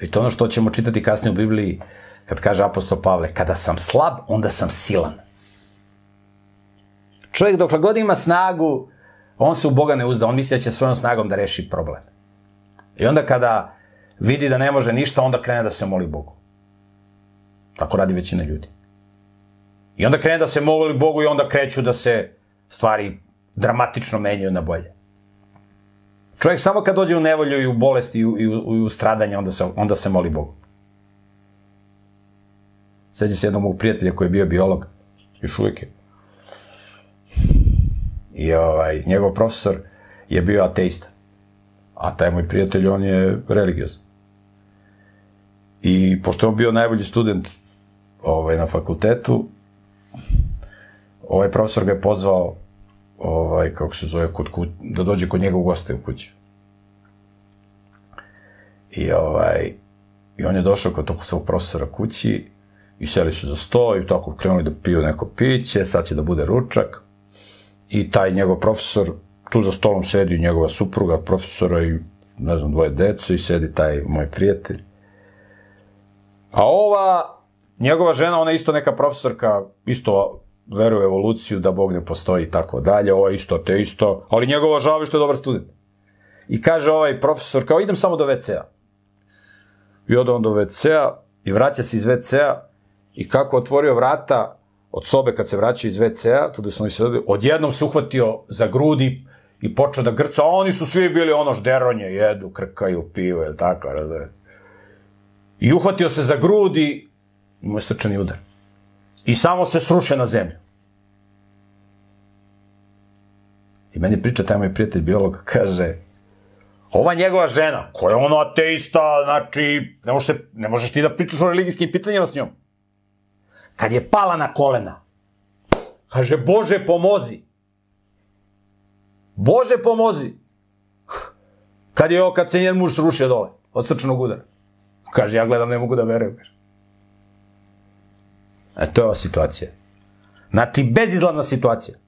[SPEAKER 2] I to ono što ćemo čitati kasnije u Bibliji, kad kaže apostol Pavle, kada sam slab, onda sam silan. Čovjek dokle god ima snagu, on se u Boga ne uzda, on misli da će svojom snagom da reši problem. I onda kada vidi da ne može ništa, onda krene da se moli Bogu. Tako radi većina ljudi. I onda krene da se moli Bogu i onda kreću da se stvari dramatično menjaju na bolje. Čovjek samo kad dođe u nevolju i u bolesti i u, i u, i u stradanje, onda se, onda se moli Bogu. Sveđa se jednog mog prijatelja koji je bio biolog, još uvijek je. I ovaj, njegov profesor je bio ateista. A taj moj prijatelj, on je religiozan. I pošto je on bio najbolji student ovaj, na fakultetu, ovaj profesor ga je pozvao, ovaj, kako se zove, kod ku, da dođe kod njega u goste u kući. I ovaj, i on je došao kod tog svog profesora kući i seli su za sto i tako krenuli da piju neko piće, sad će da bude ručak. I taj njegov profesor, tu za stolom sedi njegova supruga, profesora i ne znam, dvoje dece i sedi taj moj prijatelj. A ova, njegova žena, ona je isto neka profesorka, isto veruje u evoluciju, da Bog ne postoji i tako dalje, ovo je isto te isto, ali njegova žava što je dobar student. I kaže ovaj profesor, kao idem samo do WC-a. I ode on do WC-a i vraća se iz WC-a i kako otvorio vrata od sobe kad se vraćaju iz WC-a, tu da su oni sedeli, odjednom se uhvatio za grudi i počeo da grca, a oni su svi bili ono žderonje, jedu, krkaju, piju, je tako, razumete? I uhvatio se za grudi, imao je srčani udar. I samo se sruše na zemlju. I meni priča taj moj prijatelj biolog, kaže, ova njegova žena, koja je ono ateista, znači, ne, može se, ne možeš ti da pričaš o religijskim pitanjima s njom. Kad je pala na kolena, kaže, Bože, pomozi. Bože, pomozi. Kad je kad se njen muž srušio dole, od srčanog udara. Kaže, ja gledam, ne mogu da verujem. E, to je ova situacija. Znači, bezizladna situacija.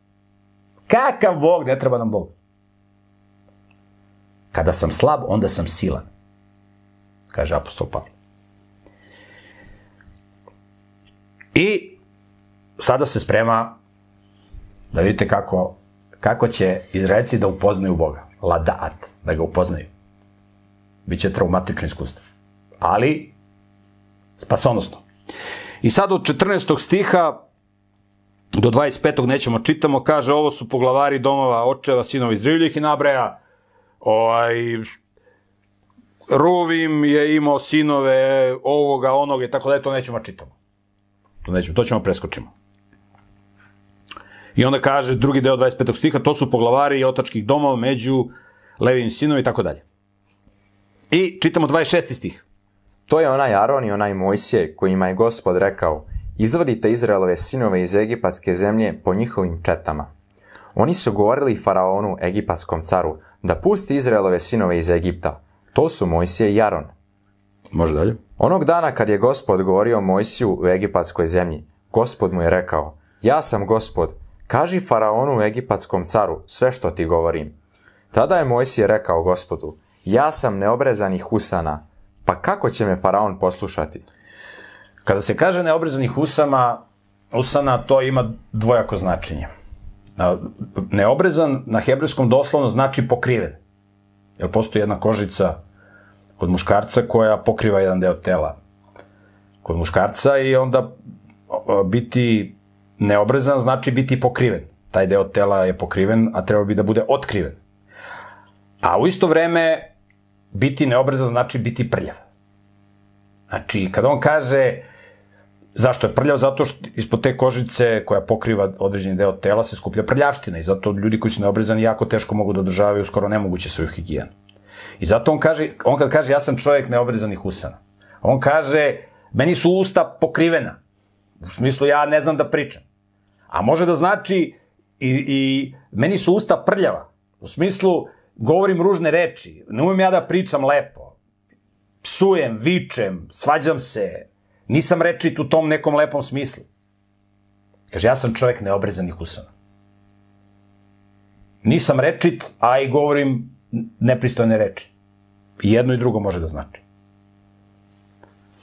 [SPEAKER 2] Kakav Bog, ne treba nam Bog. Kada sam slab, onda sam silan. Kaže apostol Pavle. I sada se sprema da vidite kako, kako će Izraelci da upoznaju Boga. Ladaat, da ga upoznaju. Biće traumatično iskustvo. Ali, spasonosno. I sad od 14. stiha do 25. nećemo čitamo, kaže ovo su poglavari domova očeva, sinova Izraeljih i nabraja ovaj, Ruvim je imao sinove ovoga, onoga i tako da to nećemo čitamo. To nećemo, to ćemo preskočimo. I onda kaže drugi deo 25. stiha, to su poglavari otačkih domova među Levijim sinovi i tako dalje. I čitamo 26. stih.
[SPEAKER 1] To je onaj Aron i onaj Mojsije kojima je gospod rekao, izvodite Izraelove sinove iz egipatske zemlje po njihovim četama. Oni su govorili faraonu, egipatskom caru, da pusti Izraelove sinove iz Egipta. To su Mojsije i Aron.
[SPEAKER 2] Može dalje?
[SPEAKER 1] Onog dana kad je gospod govorio Mojsiju u egipatskoj zemlji, gospod mu je rekao, ja sam gospod, kaži faraonu egipatskom caru sve što ti govorim. Tada je Mojsije rekao gospodu, ja sam neobrezanih usana, pa kako će me faraon poslušati?
[SPEAKER 2] Kada se kaže neobrezanih usama, usana, to ima dvojako značenje. Neobrezan na hebrejskom doslovno znači pokriven. Jer postoji jedna kožica kod muškarca koja pokriva jedan deo tela kod muškarca i onda biti neobrezan znači biti pokriven. Taj deo tela je pokriven, a treba bi da bude otkriven. A u isto vreme biti neobrezan znači biti prljav. Znači, kada on kaže zašto je prljav, zato što ispod te kožice koja pokriva određeni deo tela se skuplja prljavština i zato ljudi koji su neobrezani jako teško mogu da održavaju skoro nemoguće svoju higijenu. I zato on kaže, on kad kaže ja sam čovjek neobrezanih usana, on kaže meni su usta pokrivena. U smislu ja ne znam da pričam. A može da znači i, i meni su usta prljava. U smislu govorim ružne reči, ne umem ja da pričam lepo, psujem, vičem, svađam se, nisam rečit u tom nekom lepom smislu. Kaže, ja sam čovjek neobrezanih usana. Nisam rečit, a i govorim nepristojne reči. I jedno i drugo može da znači.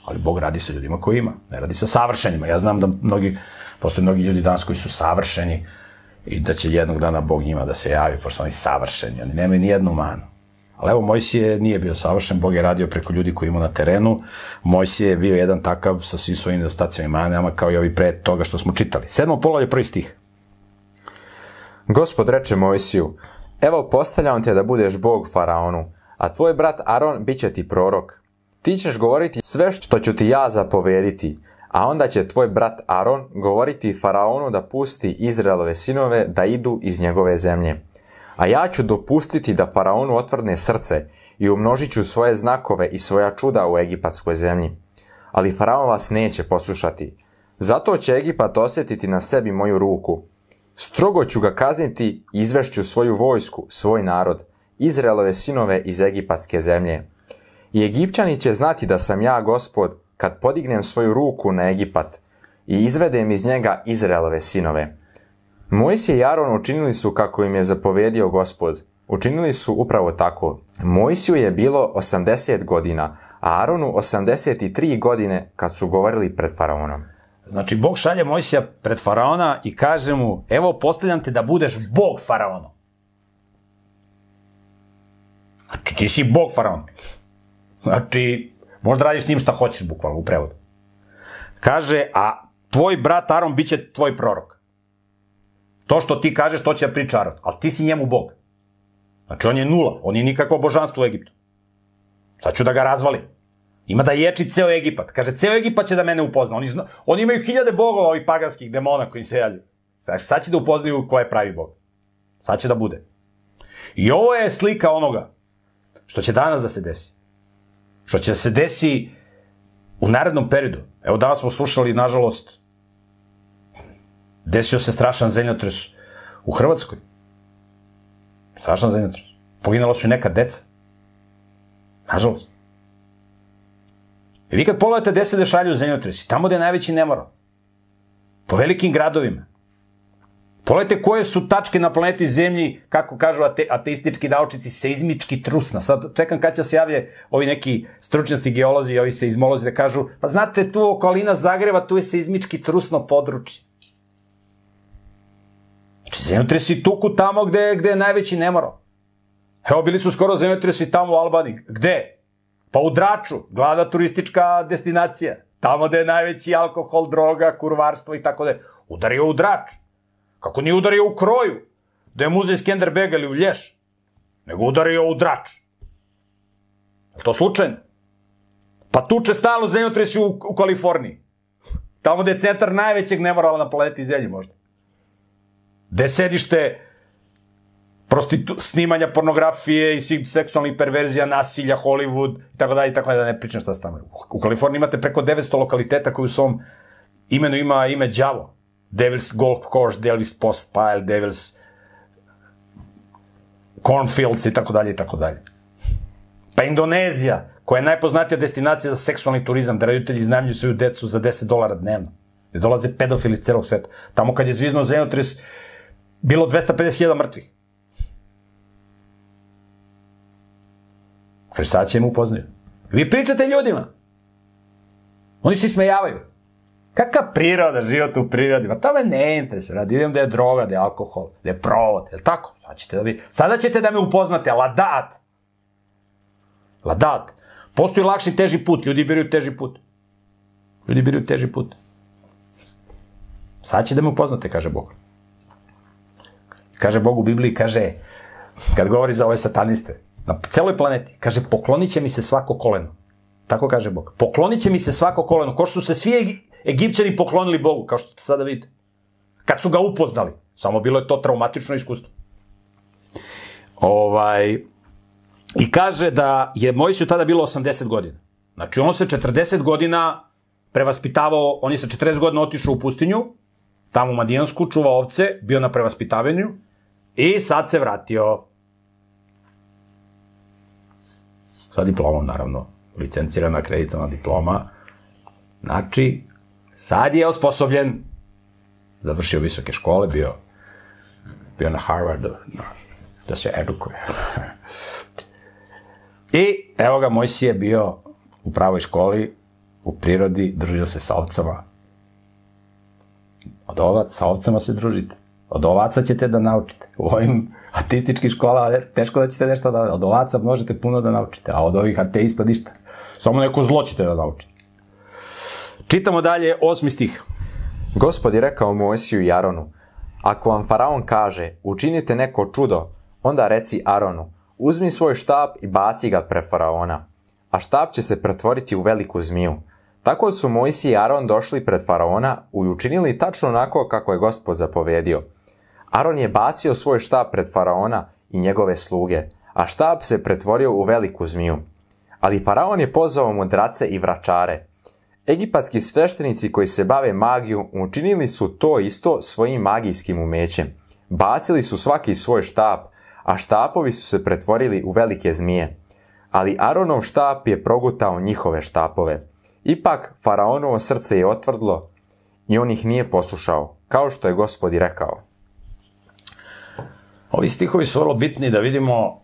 [SPEAKER 2] Ali Bog radi sa ljudima koji ima, ne radi sa savršenima. Ja znam da mnogi, postoje mnogi ljudi danas koji su savršeni, i da će jednog dana Bog njima da se javi, pošto oni savršeni, oni nemaju ni jednu manu. Ali evo, Mojsije nije bio savršen, Bog je radio preko ljudi koji ima na terenu, Mojsije je bio jedan takav sa svim svojim nedostacima i manama, kao i ovi pre toga što smo čitali. Sedmo je prvi stih.
[SPEAKER 1] Gospod reče Mojsiju, evo postavljam te da budeš Bog faraonu, a tvoj brat Aron bit će ti prorok. Ti ćeš govoriti sve što ću ti ja zapovediti, a onda će tvoj brat Aron govoriti faraonu da pusti Izraelove sinove da idu iz njegove zemlje. A ja ću dopustiti da faraonu otvrne srce i umnožit ću svoje znakove i svoja čuda u egipatskoj zemlji. Ali faraon vas neće poslušati. Zato će Egipat osjetiti na sebi moju ruku. Strogo ću ga kazniti i izvešću svoju vojsku, svoj narod, Izraelove sinove iz egipatske zemlje. I Egipćani će znati da sam ja gospod kad podignem svoju ruku na Egipat i izvedem iz njega Izraelove sinove. Mojsije i Aron učinili su kako im je zapovedio gospod. Učinili su upravo tako. Mojsiju je bilo 80 godina, a Aronu 83 godine kad su govorili pred faraonom.
[SPEAKER 2] Znači, Bog šalje Mojsija pred faraona i kaže mu, evo, postavljam te da budeš Bog faraona. Znači, ti si Bog faraon. Znači, možda radiš s njim šta hoćeš, bukvalno, u prevodu. Kaže, a tvoj brat Aron bit će tvoj prorok. To što ti kažeš, to će da priča Aron. Ali ti si njemu Bog. Znači, on je nula. On je nikakvo božanstvo u Egiptu. Sad ću da ga razvalim. Ima da ječi ceo Egipat. Kaže, ceo Egipat će da mene upozna. Oni, zna, oni imaju hiljade bogova, ovih paganskih demona koji im se javljaju. Znači, sad će da upoznaju ko je pravi bog. Sad će da bude. I ovo je slika onoga što će danas da se desi. Što će se desi u narednom periodu. Evo danas smo slušali, nažalost, desio se strašan zemljotres u Hrvatskoj. Strašan zemljotres. Poginala su i neka deca. Nažalost. I vi kad pogledate gde se dešavljaju zemljotresi, tamo gde je najveći nemoral. Po velikim gradovima. Pogledajte koje su tačke na planeti Zemlji, kako kažu ate, ateistički naučnici, seizmički trusna. Sad čekam kad će se javlje ovi neki stručnjaci, geolozi, ovi seizmolozi da kažu, pa znate, tu okolina Zagreba, tu je seizmički trusno područje. Znači, zemljotresi tuku tamo gde, gde je najveći nemoral. Evo, bili su skoro zemljotresi tamo u Albaniji. Gde? Pa u Draču, glada turistička destinacija. Tamo gde je najveći alkohol, droga, kurvarstvo i tako da. Udario u Drač. Kako nije udario u Kroju, da je muzej Skenderbega ili u Lješ, nego udario u Drač. Je to slučajno? Pa tuče stalno zemljotresi u, u Kaliforniji. Tamo gde je centar najvećeg nemorala na planeti Zemlji možda. Gde sedište prostitu, snimanja pornografije i svih seksualnih perverzija, nasilja, Hollywood i tako dalje i tako dalje, da ne pričam šta se tamo. U Kaliforniji imate preko 900 lokaliteta koji u svom imenu ima ime Đavo. Devil's Golf Course, Devil's Post Pile, Devil's Cornfields i tako dalje i tako dalje. Pa Indonezija, koja je najpoznatija destinacija za seksualni turizam, da roditelji iznajmljuju svoju decu za 10 dolara dnevno. Gde dolaze pedofili iz celog sveta. Tamo kad je zvizno zemljotres, bilo 250.000 mrtvih. Kaže, sad će mu upoznaju. Vi pričate ljudima. Oni se smejavaju. Kakva priroda, život u prirodi? Ma to me ne interesuje. Radi, idem da je droga, da je alkohol, da je provod. Je tako? Sad ćete da vi... Sada ćete da me upoznate. Ladat. Ladat. Postoji lakši teži put. Ljudi biraju teži put. Ljudi biraju teži put. Sad će da me upoznate, kaže Bog. Kaže Bog u Bibliji, kaže, kad govori za ove sataniste, na celoj planeti, kaže, poklonit će mi se svako koleno. Tako kaže Bog. Poklonit će mi se svako koleno, ko što su se svi Egipćani poklonili Bogu, kao što sada vidite. Kad su ga upoznali. Samo bilo je to traumatično iskustvo. Ovaj, I kaže da je Mojsiju tada bilo 80 godina. Znači, on se 40 godina prevaspitavao, on je sa 40 godina otišao u pustinju, tamo u Madijansku, čuva ovce, bio na prevaspitavanju i sad se vratio sa diplomom, naravno, licencirana, akreditovana diploma. Znači, sad je osposobljen, završio visoke škole, bio, bio na Harvardu, da se edukuje. I evo ga, Mojsije je bio u pravoj školi, u prirodi, družio se sa ovcama. Od ovac, sa ovcama se družite. Od ovaca ćete da naučite. U ovim ateističkim školama teško da ćete nešto da... Od ovaca možete puno da naučite, a od ovih ateista ništa. Samo neko zlo ćete da naučite. Čitamo dalje, osmi stih.
[SPEAKER 1] Gospod je rekao Mojsiju i Aronu, ako vam faraon kaže, učinite neko čudo, onda reci Aronu, uzmi svoj štap i baci ga pre faraona, a štap će se pretvoriti u veliku zmiju. Tako su Mojsi i Aron došli pred faraona i učinili tačno onako kako je gospod zapovedio. Aron je bacio svoj štab pred faraona i njegove sluge, a štab se pretvorio u veliku zmiju. Ali faraon je pozvao mudrace i vračare. Egipatski sveštenici koji se bave magijom učinili su to isto svojim magijskim umećem. Bacili su svaki svoj štap, a štapovi su se pretvorili u velike zmije. Ali Aronov štap je progutao njihove štapove. Ipak, faraonovo srce je otvrdlo i on ih nije poslušao, kao što je gospod i rekao.
[SPEAKER 2] Ovi stihovi su vrlo bitni da vidimo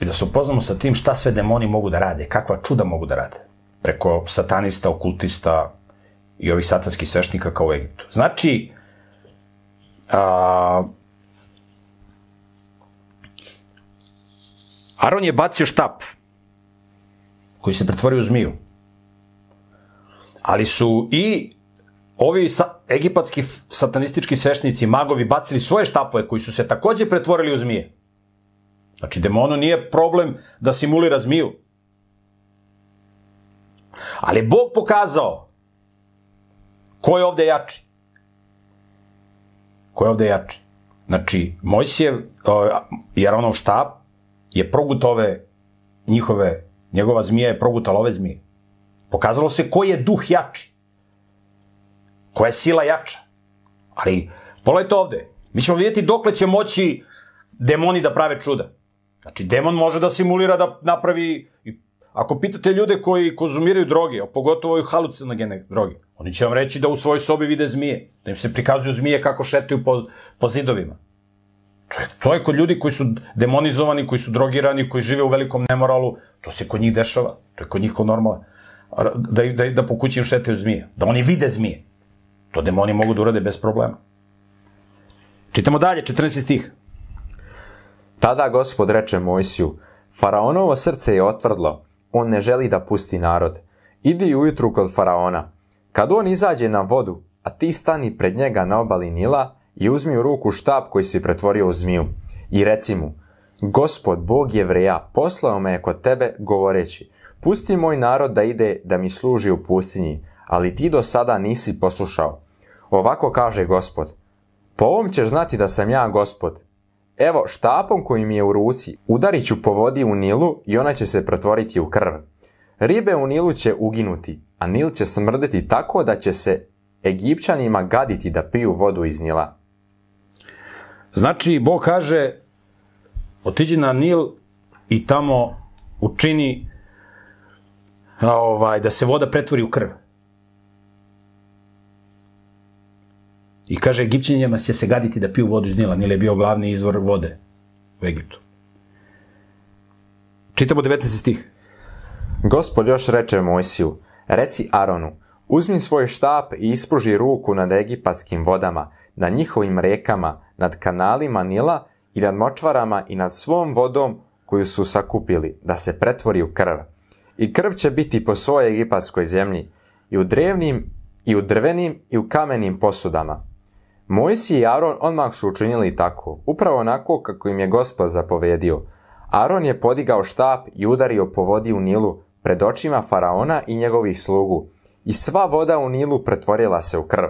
[SPEAKER 2] i da se upoznamo sa tim šta sve demoni mogu da rade, kakva čuda mogu da rade. Preko satanista, okultista i ovih satanskih svešnika kao u Egiptu. Znači, a, Aron je bacio štap koji se pretvorio u zmiju. Ali su i ovi sa, egipatski satanistički svešnici, magovi, bacili svoje štapove koji su se takođe pretvorili u zmije. Znači, demonu nije problem da simulira zmiju. Ali Bog pokazao ko je ovde jači. Ko je ovde jači? Znači, Mojsijev, jer onov štab je progut ove njihove, njegova zmija je progutala ove zmije. Pokazalo se ko je duh jači. Koja je sila jača. Ali, pogledajte ovde. Mi ćemo vidjeti dokle će moći demoni da prave čuda. Znači, demon može da simulira da napravi... Ako pitate ljude koji konzumiraju droge, a pogotovo i halucinogene droge, oni će vam reći da u svojoj sobi vide zmije, da im se prikazuju zmije kako šetaju po, po zidovima. To je, to je kod ljudi koji su demonizovani, koji su drogirani, koji žive u velikom nemoralu, to se kod njih dešava, to je kod njih kod normalno. Da, da, da po kući im šetaju zmije, da oni vide zmije. To demoni mogu da urade bez problema. Čitamo dalje, 14. stih.
[SPEAKER 1] Tada gospod reče Mojsiju, Faraonovo srce je otvrdlo, on ne želi da pusti narod. Idi ujutru kod Faraona. Kad on izađe na vodu, a ti stani pred njega na obali Nila i uzmi u ruku štab koji si pretvorio u zmiju i reci mu, Gospod, Bog jevreja, poslao me je kod tebe govoreći, pusti moj narod da ide da mi služi u pustinji, ali ti do sada nisi poslušao. Ovako kaže gospod, po ovom ćeš znati da sam ja gospod. Evo, štapom koji mi je u ruci, udarit ću po vodi u Nilu i ona će se pretvoriti u krv. Ribe u Nilu će uginuti, a Nil će smrdeti tako da će se Egipćanima gaditi da piju vodu iz Nila.
[SPEAKER 2] Znači, Bog kaže, otiđi na Nil i tamo učini ovaj, da se voda pretvori u krv. I kaže, Egipćanima će se gaditi da piju vodu iz Nila. Nil je bio glavni izvor vode u Egiptu. Čitamo 19. stih.
[SPEAKER 1] Gospod još reče Mojsiju, reci Aronu, uzmi svoj štap i ispruži ruku nad egipatskim vodama, nad njihovim rekama, nad kanalima Nila i nad močvarama i nad svom vodom koju su sakupili, da se pretvori u krv. I krv će biti po svojoj egipatskoj zemlji, i u drevnim, i u drvenim, i u kamenim posudama. Mojsi i Aron odmah su učinili tako, upravo onako kako im je gospod zapovedio. Aron je podigao štap i udario po vodi u Nilu pred očima faraona i njegovih slugu, i sva voda u Nilu pretvorila se u krv.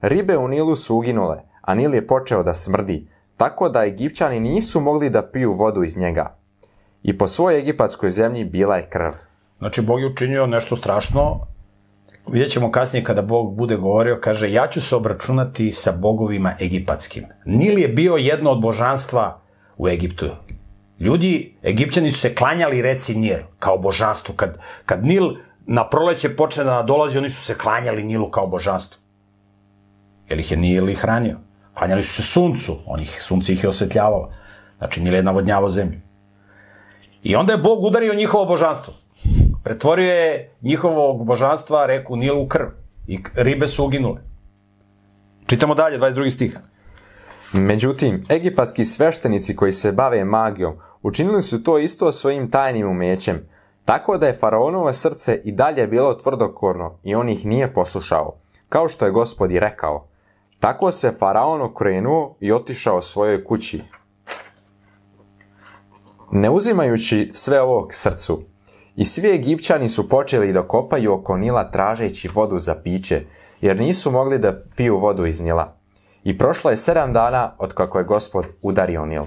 [SPEAKER 1] Ribe u Nilu su uginule, a Nil je počeo da smrdi, tako da Egipćani nisu mogli da piju vodu iz njega. I po svojoj egipatskoj zemlji bila je krv.
[SPEAKER 2] Znači, Bog je učinio nešto strašno. Vidjet ćemo kasnije kada Bog bude govorio, kaže, ja ću se obračunati sa bogovima egipatskim. Nil je bio jedno od božanstva u Egiptu. Ljudi, Egipćani su se klanjali reci Nil, kao božanstvu. Kad, kad Nil na proleće počne da dolazi, oni su se klanjali Nilu kao božanstvu. Jer ih je Nil i hranio. Klanjali su se suncu, on ih, sunce ih je osvetljavalo. Znači, Nil je navodnjavao zemlju. I onda je Bog udario njihovo božanstvo. Pretvorio je njihovog božanstva reku Nil u krv. I ribe su uginule. Čitamo dalje, 22. stih.
[SPEAKER 1] Međutim, egipatski sveštenici koji se bave magijom učinili su to isto svojim tajnim umećem, tako da je faraonovo srce i dalje bilo tvrdokorno i on ih nije poslušao, kao što je gospod i rekao. Tako se faraon okrenuo i otišao svojoj kući. Ne uzimajući sve ovo k srcu, i svi Egipćani su počeli da kopaju oko Nila tražeći vodu za piće, jer nisu mogli da piju vodu iz Nila. I prošlo je sedam dana od kako je gospod udario Nil.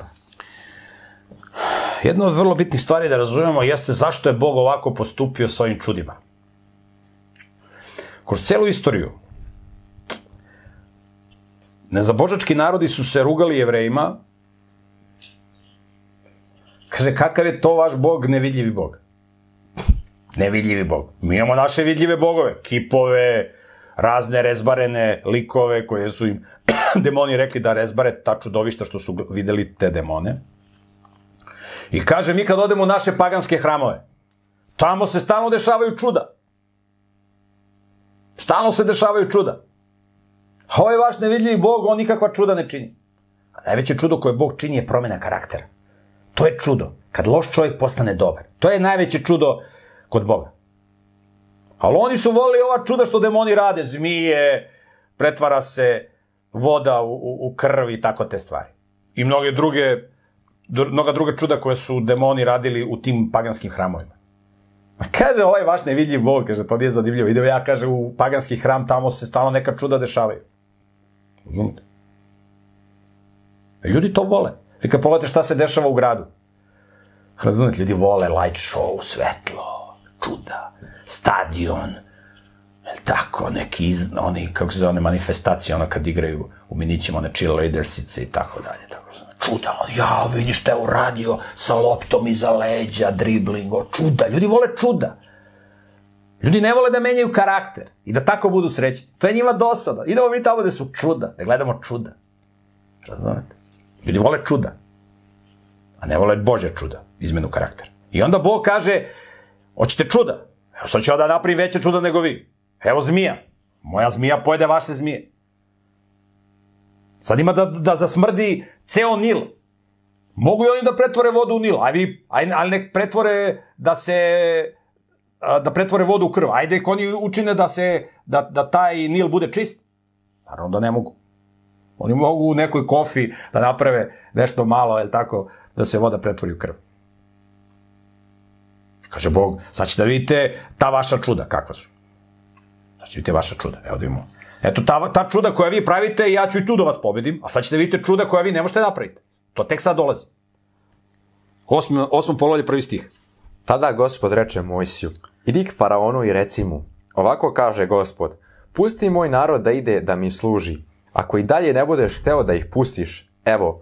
[SPEAKER 2] Jedna od vrlo bitnih stvari da razumemo jeste zašto je Bog ovako postupio s ovim čudima. kroz celu istoriju, nezabožački narodi su se rugali jevrejima, kaže, kakav je to vaš bog, nevidljivi bog? Nevidljivi bog. Mi imamo naše vidljive bogove, kipove, razne rezbarene likove koje su im demoni rekli da rezbare ta čudovišta što su videli te demone. I kaže, mi kad odemo u naše paganske hramove, tamo se stalno dešavaju čuda. Stalno se dešavaju čuda. A ovaj vaš nevidljivi Bog, on nikakva čuda ne čini. A najveće čudo koje Bog čini je promena karaktera. To je čudo. Kad loš čovjek postane dobar. To je najveće čudo kod Boga. Ali oni su volili ova čuda što demoni rade. Zmije, pretvara se voda u, u, u krv i tako te stvari. I mnoge druge, mnoga druga čuda koje su demoni radili u tim paganskim hramovima. Ma kaže, ovaj vaš nevidljiv bog, kaže, to nije zadivljivo. Ideo ja, kaže, u paganski hram, tamo se stalno neka čuda dešavaju. Razumite? E, ljudi to vole. Vi kad pogledate šta se dešava u gradu. Razumete, ljudi vole light show, svetlo, čuda, stadion, jel tako, neki, iz, oni, kako se zove, one manifestacije, ono kad igraju u minićima, one cheerleadersice i tako dalje, tako čuda, ja, vidi šta je uradio sa loptom iza leđa, driblingo, čuda, ljudi vole čuda. Ljudi ne vole da menjaju karakter i da tako budu srećni. To je njima dosada. Idemo mi tamo gde su čuda, da gledamo čuda. Razumete? Ljudi vole čuda, a ne vole Bože čuda, izmenu karaktera. I onda Bog kaže, hoćete čuda? Evo sad ću ja da napravim veće čuda nego vi. Evo zmija. Moja zmija pojede vaše zmije. Sad ima da, da zasmrdi ceo Nil. Mogu i oni da pretvore vodu u Nil, a vi, aj, ali nek pretvore da se da pretvore vodu u krv. Ajde nek oni učine da se da, da taj Nil bude čist. Naravno da ne mogu. Oni mogu u nekoj kofi da naprave nešto malo, je tako, da se voda pretvori u krv. Kaže Bog, sad ćete da vidite ta vaša čuda, kakva su. Sad ćete vidite vaša čuda. Evo da imamo Eto, ta, ta čuda koja vi pravite, ja ću i tu da vas pobedim, a sad ćete vidite čuda koja vi ne možete napraviti. To tek sad dolazi. Osmo, osmo polovlje, prvi stih.
[SPEAKER 1] Tada gospod reče Mojsiju, idi k faraonu i reci mu, ovako kaže gospod, pusti moj narod da ide da mi služi. Ako i dalje ne budeš hteo da ih pustiš, evo,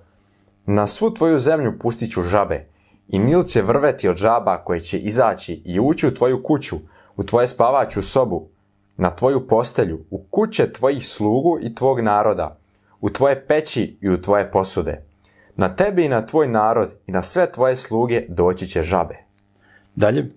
[SPEAKER 1] na svu tvoju zemlju pustit ću žabe, i Nil će vrveti od žaba koje će izaći i ući u tvoju kuću, u tvoje spavaću sobu, na tvoju postelju, u kuće tvojih slugu i tvog naroda, u tvoje peći i u tvoje posude. Na tebi i na tvoj narod i na sve tvoje sluge doći će žabe.
[SPEAKER 2] Dalje.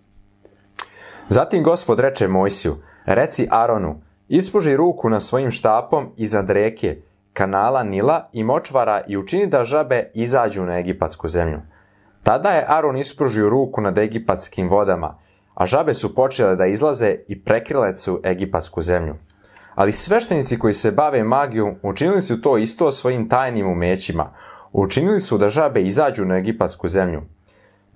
[SPEAKER 1] Zatim gospod reče Mojsiju, reci Aronu, ispuži ruku na svojim štapom iznad reke, kanala Nila i močvara i učini da žabe izađu na egipatsku zemlju. Tada je Aron ispružio ruku nad egipatskim vodama a žabe su počele da izlaze i prekrile su egipatsku zemlju. Ali sveštenici koji se bave magijom učinili su to isto svojim tajnim umećima. Učinili su da žabe izađu na egipatsku zemlju.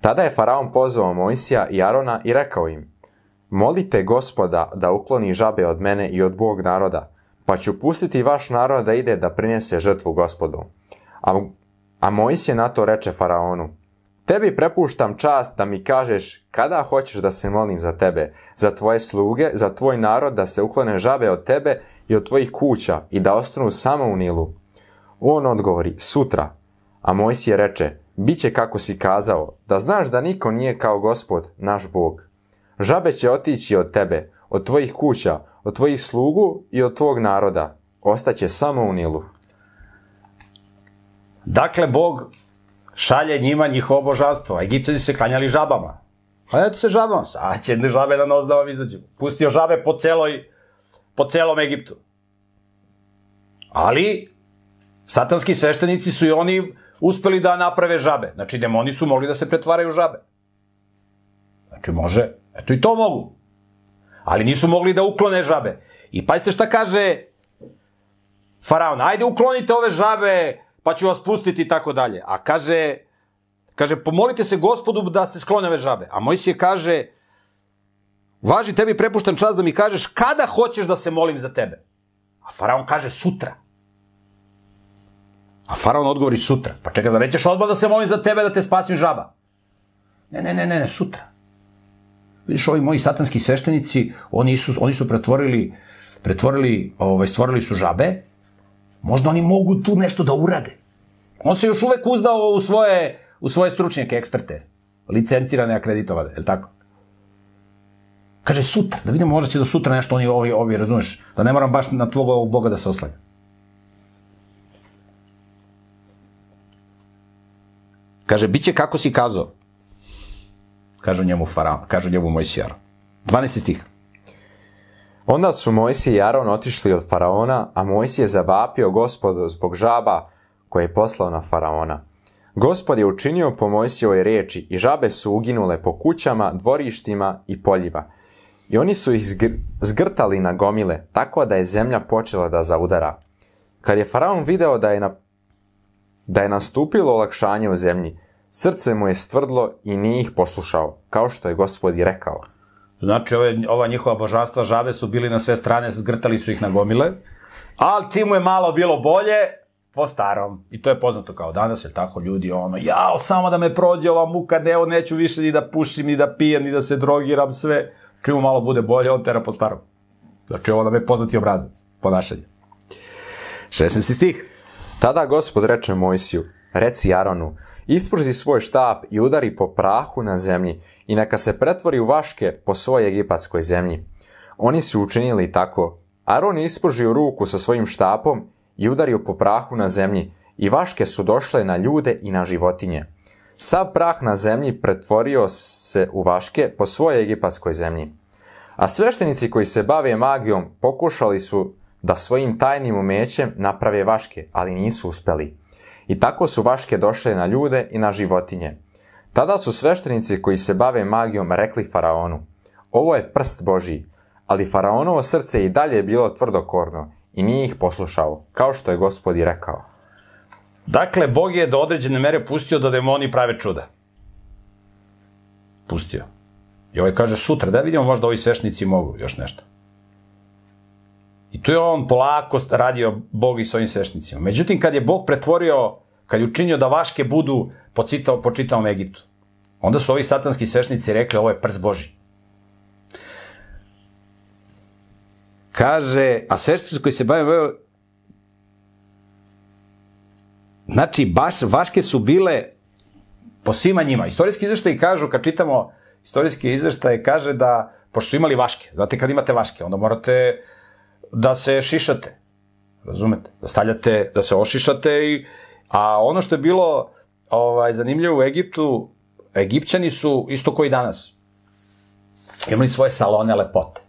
[SPEAKER 1] Tada je faraon pozvao Mojsija i Arona i rekao im, molite gospoda da ukloni žabe od mene i od Bog naroda, pa ću pustiti vaš narod da ide da prinese žrtvu gospodu. A, a Mojsije na to reče faraonu, Tebi prepuštam čast da mi kažeš kada hoćeš da se molim za tebe, za tvoje sluge, za tvoj narod, da se uklone žabe od tebe i od tvojih kuća i da ostanu samo u Nilu. On odgovori, sutra. A Mojsije reče, bit će kako si kazao, da znaš da niko nije kao gospod, naš Bog. Žabe će otići od tebe, od tvojih kuća, od tvojih slugu i od tvog naroda. Ostaće samo u Nilu.
[SPEAKER 2] Dakle, Bog šalje njima njihovo božanstvo. Egipćani se klanjali žabama. A eto se žabama. Sad će žabe na nos da vam izađu. Pustio žabe po celoj, po celom Egiptu. Ali, satanski sveštenici su i oni uspeli da naprave žabe. Znači, demoni su mogli da se pretvaraju u žabe. Znači, može, eto i to mogu. Ali nisu mogli da uklone žabe. I pazite šta kaže faraon, ajde uklonite ove žabe, pa ću vas pustiti i tako dalje. A kaže, kaže, pomolite se gospodu da se sklone ove žabe. A Mojsije kaže, važi tebi prepuštan čas da mi kažeš kada hoćeš da se molim za tebe. A faraon kaže sutra. A faraon odgovori sutra. Pa čeka, da nećeš odmah da se molim za tebe da te spasim žaba. Ne, ne, ne, ne, ne, sutra. Vidiš, ovi moji satanski sveštenici, oni su, oni su pretvorili pretvorili, ovaj, stvorili su žabe, možda oni mogu tu nešto da urade. On se još uvek uzdao u svoje, u svoje stručnjake, eksperte, licencirane, akreditovane, je li tako? Kaže sutra, da vidimo možda će do sutra nešto oni ovi, ovi razumeš, da ne moram baš na tvog ovog Boga da se oslanjam. Kaže, bit će kako si kazao. Kažu njemu Faraon, kažu njemu Mojsijar. 12. stih.
[SPEAKER 1] Onda su Mojsije i Aron otišli od faraona, a Mojsije zavapio gospodu zbog žaba koje je poslao na faraona. Gospod je učinio po Mojsijevoj riječi i žabe su uginule po kućama, dvorištima i poljima. I oni su ih zgr zgrtali na gomile, tako da je zemlja počela da zaudara. Kad je faraon video da je, na, da je nastupilo olakšanje u zemlji, srce mu je stvrdlo i nije ih poslušao, kao što je gospod i rekao.
[SPEAKER 2] Znači, ove, ova njihova božanstva žabe su bili na sve strane, zgrtali su ih na gomile, ali čim mu je malo bilo bolje, po starom. I to je poznato kao danas, jer tako ljudi, ono, jao, samo da me prođe ova muka, ne, evo, neću više ni da pušim, ni da pijem, ni da se drogiram, sve. Čim mu malo bude bolje, on tera po starom. Znači, ovo nam je poznati obrazac, ponašanje. 16. stih.
[SPEAKER 1] Tada gospod reče Mojsiju, reci Aronu, isprzi svoj štap i udari po prahu na zemlji i neka se pretvori u vaške po svojoj egipatskoj zemlji. Oni su učinili tako. Aron je ispružio ruku sa svojim štapom i udario po prahu na zemlji i vaške su došle na ljude i na životinje. Sav prah na zemlji pretvorio se u vaške po svojoj egipatskoj zemlji. A sveštenici koji se bave magijom pokušali su da svojim tajnim umećem naprave vaške, ali nisu uspeli. I tako su vaške došle na ljude i na životinje. Tada su sveštenici koji se bave magijom rekli faraonu, ovo je prst Božiji, ali faraonovo srce je i dalje bilo tvrdokorno i nije ih poslušao, kao što je gospod i rekao.
[SPEAKER 2] Dakle, Bog je do određene mere pustio da demoni prave čuda. Pustio. I ovaj kaže sutra, da vidimo možda ovi svešnici mogu još nešto. I tu je on polako radio Bog i s ovim svešnicima. Međutim, kad je Bog pretvorio, kad je učinio da vaške budu po, citao, po čitavom Egiptu, onda su ovi satanski svešnici rekli ovo je prst Boži. Kaže, a svešnici koji se bave Znači, baš, vaške su bile po svima njima. Istorijski izveštaj kažu, kad čitamo istorijski izveštaj, kaže da, pošto su imali vaške, znate kad imate vaške, onda morate da se šišate, razumete? Da stavljate, da se ošišate i, a ono što je bilo ovaj, zanimljivo u Egiptu, Egipćani su isto koji danas. Imali svoje salone lepote.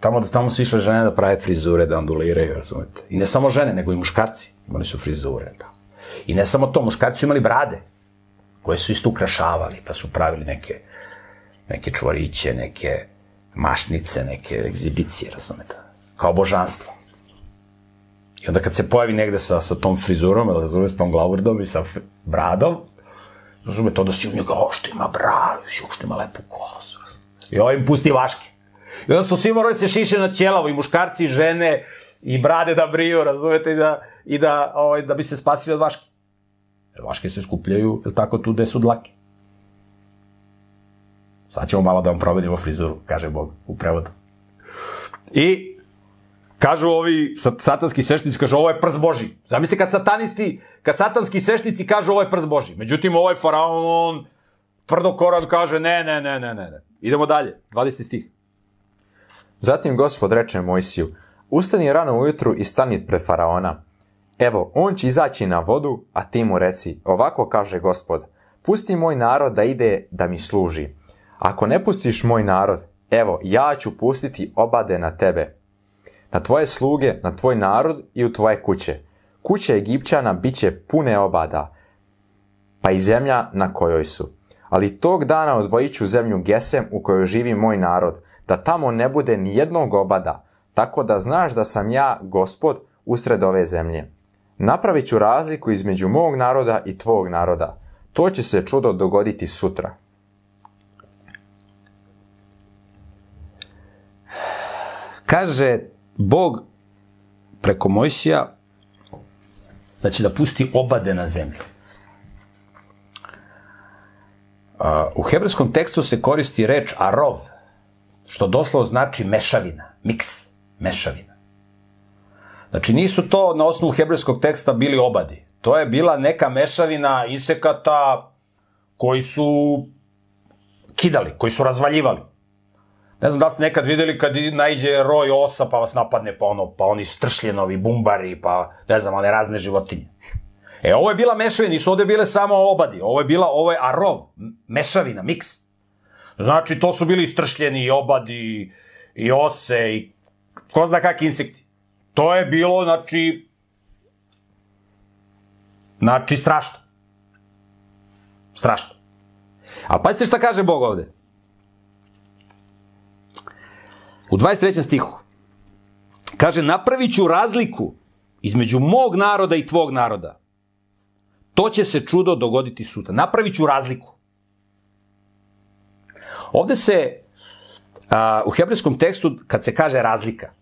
[SPEAKER 2] Tamo, da tamo su išle žene da prave frizure, da onduliraju, razumete? I ne samo žene, nego i muškarci. Imali su frizure, da. I ne samo to, muškarci su imali brade, koje su isto ukrašavali, pa su pravili neke, neke čvoriće, neke mašnice, neke egzibicije, razumete? Kao božanstvo. I onda kad se pojavi negde sa, sa tom frizurom, razumete, s tom glavurdom i sa bradom, razumete, onda si u njega, o, što ima bradu, što ima lepu kosu. I ovaj im pusti vaške. I onda su svi morali se šiše na ćelavo, i muškarci, i žene, i brade da briju, razumete, i da, i da, ovaj, da bi se spasili od vaške. Jer vaške se skupljaju, je tako, tu gde su dlake. Sad ćemo malo da vam promenimo frizuru, kaže Bog u prevodu. I kažu ovi satanski svešnici, kažu ovo je prst Boži. Zamislite kad satanisti, kad satanski svešnici kažu ovo je prst Boži. Međutim, ovaj faraon, on tvrdo koraz kaže ne, ne, ne, ne, ne. Idemo dalje, 20. stih.
[SPEAKER 1] Zatim gospod reče Mojsiju, ustani rano ujutru i stani pred faraona. Evo, on će izaći na vodu, a ti mu reci, ovako kaže gospod, pusti moj narod da ide da mi služi. Ako ne pustiš moj narod, evo, ja ću pustiti obade na tebe, na tvoje sluge, na tvoj narod i u tvoje kuće. Kuće Egipćana bit će pune obada, pa i zemlja na kojoj su. Ali tog dana odvojit ću zemlju Gesem u kojoj živi moj narod, da tamo ne bude ni jednog obada, tako da znaš da sam ja, gospod, usred ove zemlje. Napravit ću razliku između mog naroda i tvog naroda. To će se čudo dogoditi sutra.
[SPEAKER 2] Kaže Bog preko Mojsija da će da pusti obade na zemlju. U hebrejskom tekstu se koristi reč arov, što doslovno znači mešavina, miks. mešavina. Znači, nisu to na osnovu hebrejskog teksta bili obadi. To je bila neka mešavina insekata koji su kidali, koji su razvaljivali. Ne znam da ste nekad videli kad najđe roj osa pa vas napadne pa ono, pa oni stršljenovi, bumbari, pa ne znam, one razne životinje. E, ovo je bila mešavina, nisu ovde bile samo obadi, ovo je bila, ovo je arov, mešavina, miks. Znači, to su bili istršljeni i obadi, i ose, i ko zna kakvi insekti. To je bilo, znači, znači, strašno. Strašno. A pazite šta kaže Bog ovde. U 23. stihu. Kaže, napravit ću razliku između mog naroda i tvog naroda. To će se čudo dogoditi sutra. Napravit ću razliku. Ovde se, a, u hebrejskom tekstu, kad se kaže razlika,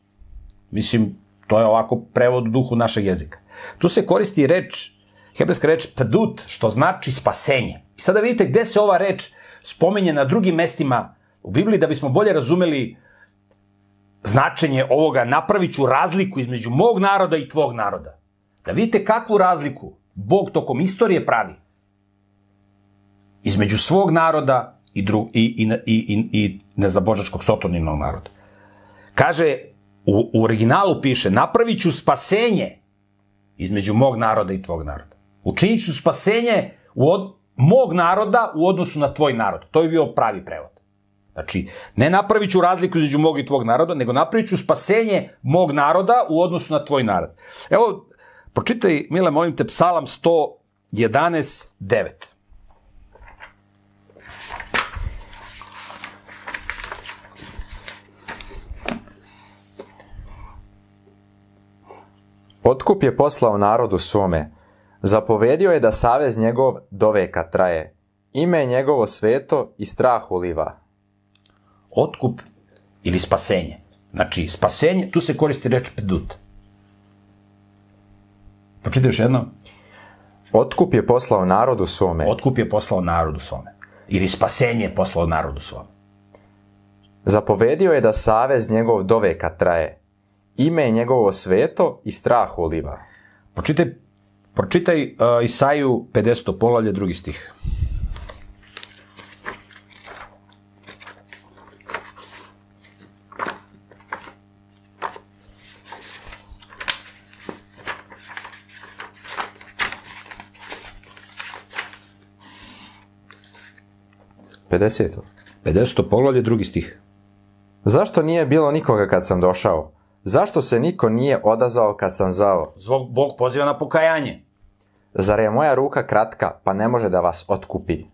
[SPEAKER 2] mislim, to je ovako prevod u duhu našeg jezika. Tu se koristi reč, hebrejska reč pdut, što znači spasenje. I sada vidite gde se ova reč spominje na drugim mestima u Bibliji da bismo bolje razumeli značenje ovoga, napravit ću razliku između mog naroda i tvog naroda. Da vidite kakvu razliku Bog tokom istorije pravi između svog naroda i, dru, i, i, i, i, i neznabožačkog sotoninog naroda. Kaže, u, u originalu piše, napravit ću spasenje između mog naroda i tvog naroda. Učinit ću spasenje u od, mog naroda u odnosu na tvoj narod. To je bio pravi prevod. Znači, ne napravit ću razliku između mog i tvog naroda, nego napravit ću spasenje mog naroda u odnosu na tvoj narod. Evo, pročitaj, Mile, molim te, psalam 111, 9.
[SPEAKER 1] Otkup je poslao narodu svome. Zapovedio je da savez njegov do veka traje. Ime je njegovo sveto i strah uliva.
[SPEAKER 2] Otkup ili spasenje. Znači, spasenje, tu se koristi reč pedut. Pročitaj još jedno.
[SPEAKER 1] Otkup je poslao narodu svome.
[SPEAKER 2] Otkup je poslao narodu svome. Ili spasenje je poslao narodu svome.
[SPEAKER 1] Zapovedio je da savez njegov do veka traje. Ime je njegovo sveto i strah uliva.
[SPEAKER 2] Pročitaj, pročitaj uh, Isaju 50. polavlje, drugi stih.
[SPEAKER 1] Pedeseto.
[SPEAKER 2] 50. poglavlje, drugi stih.
[SPEAKER 1] Zašto nije bilo nikoga kad sam došao? Zašto se niko nije odazvao kad sam zao?
[SPEAKER 2] Zvog Bog poziva na pokajanje.
[SPEAKER 1] Zar je moja ruka kratka, pa ne može da vas otkupi?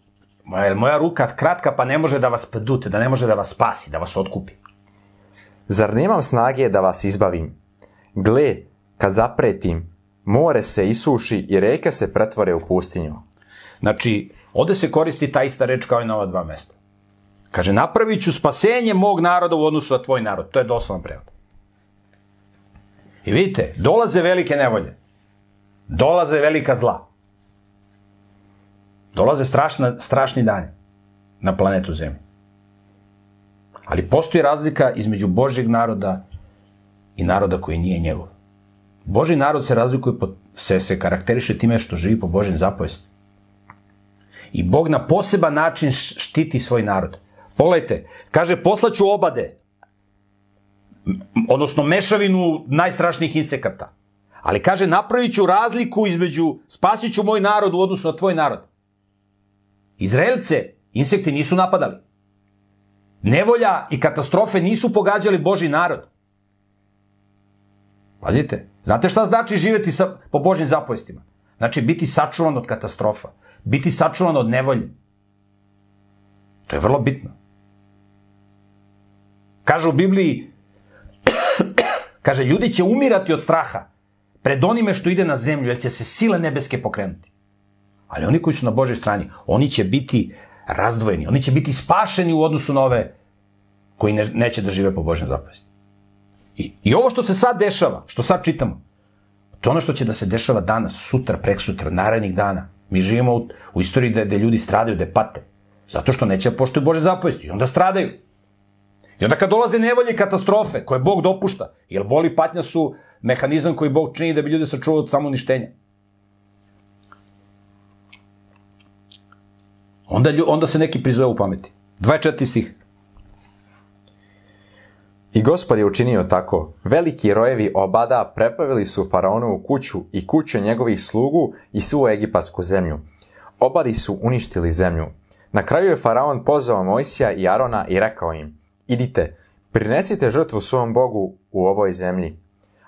[SPEAKER 2] Moja, moja ruka kratka pa ne može da vas pedute, da ne može da vas spasi, da vas otkupi.
[SPEAKER 1] Zar nemam snage da vas izbavim? Gle, kad zapretim, more se isuši i reke se pretvore u pustinju.
[SPEAKER 2] Znači, ovde se koristi ta ista reč kao i na ova dva mesta. Kaže, napravit ću spasenje mog naroda u odnosu na tvoj narod. To je doslovan prevod. I vidite, dolaze velike nevolje. Dolaze velika zla. Dolaze strašna, strašni dani na planetu Zemlji. Ali postoji razlika između Božjeg naroda i naroda koji nije njegov. Božji narod se razlikuje, po, se, se karakteriše time što živi po Božjem zapovesti. I Bog na poseban način štiti svoj narod. Pogledajte, kaže, poslaću obade, odnosno mešavinu najstrašnijih insekata. Ali kaže, napravit ću razliku između, spasit ću moj narod u odnosu na tvoj narod. Izraelce insekti nisu napadali. Nevolja i katastrofe nisu pogađali Boži narod. Pazite, znate šta znači živeti sa, po Božim zapovestima? Znači biti sačuvan od katastrofa, biti sačuvan od nevolje. To je vrlo bitno. Kaže u Bibliji, kaže, ljudi će umirati od straha pred onime što ide na zemlju, jer će se sile nebeske pokrenuti. Ali oni koji su na Božoj strani, oni će biti razdvojeni, oni će biti spašeni u odnosu na ove koji ne, neće da žive po Božjem zapovesti. I, I ovo što se sad dešava, što sad čitamo, to je ono što će da se dešava danas, sutra, prek sutra, narednih dana. Mi živimo u, u istoriji gde, gde ljudi stradaju, gde pate. Zato što neće da poštuju Bože zapovesti. I onda stradaju. I onda kad dolaze nevolje i katastrofe, koje Bog dopušta, jer boli patnja su mehanizam koji Bog čini da bi ljude sačuvao od samouništenja. Onda, onda se neki prizove u pameti. 24 stih.
[SPEAKER 1] I gospod je učinio tako. Veliki rojevi obada prepavili su faraonovu kuću i kuće njegovih slugu i svu egipatsku zemlju. Obadi su uništili zemlju. Na kraju je faraon pozvao Mojsija i Arona i rekao im, idite, prinesite žrtvu svom Bogu u ovoj zemlji.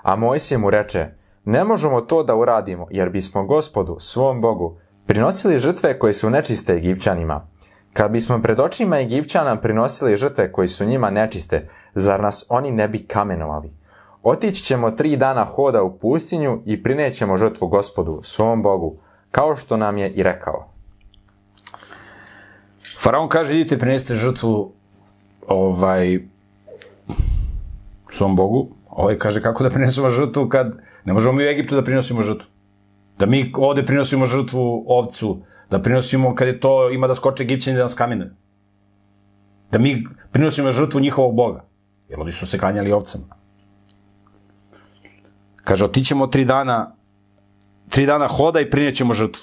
[SPEAKER 1] A Mojsije mu reče, ne možemo to da uradimo, jer bismo gospodu, svom Bogu, prinosili žrtve koje su nečiste Egipćanima. Kad bismo pred očima Egipćana prinosili žrtve koji su njima nečiste, zar nas oni ne bi kamenovali? Otići ćemo tri dana hoda u pustinju i prinećemo žrtvu gospodu, svom Bogu, kao što nam je i rekao.
[SPEAKER 2] Faraon kaže, idite prinesite žrtvu ovaj, svom Bogu. Ovaj kaže, kako da prinesemo žrtvu kad ne možemo mi u Egiptu da prinosimo žrtvu. Da mi ovde prinosimo žrtvu ovcu, da prinosimo kad je to, ima da skoče Egipćani da nas kamenuju. Da mi prinosimo žrtvu njihovog Boga. Jer oni su se klanjali ovcama. Kaže, otićemo tri dana, tri dana hoda i prinećemo žrtvu.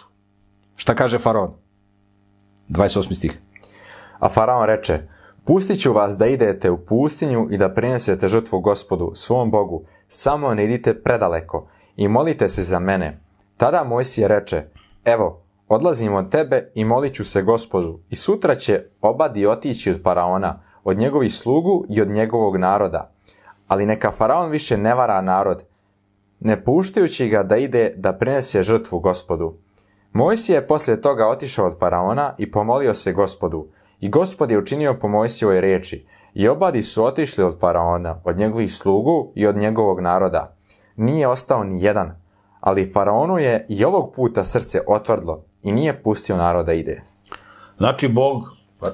[SPEAKER 2] Šta kaže faraon? 28. stih.
[SPEAKER 1] A faraon reče, pustit ću vas da idete u pustinju i da prinesete žrtvu gospodu, svom Bogu, samo ne idite predaleko i molite se za mene. Tada Mojsije reče, evo, odlazim od tebe i molit ću se gospodu i sutra će obadi otići od faraona, od njegovih slugu i od njegovog naroda. Ali neka faraon više ne vara narod, ne puštajući ga da ide da prinese žrtvu gospodu. Mojsije je poslije toga otišao od faraona i pomolio se gospodu. I gospod je učinio po Mojsijevoj reči. I obadi su otišli od faraona, od njegovih slugu i od njegovog naroda. Nije ostao ni jedan, ali faraonu je i ovog puta srce otvrdlo i nije pustio narod da ide.
[SPEAKER 2] Znači, Bog pa,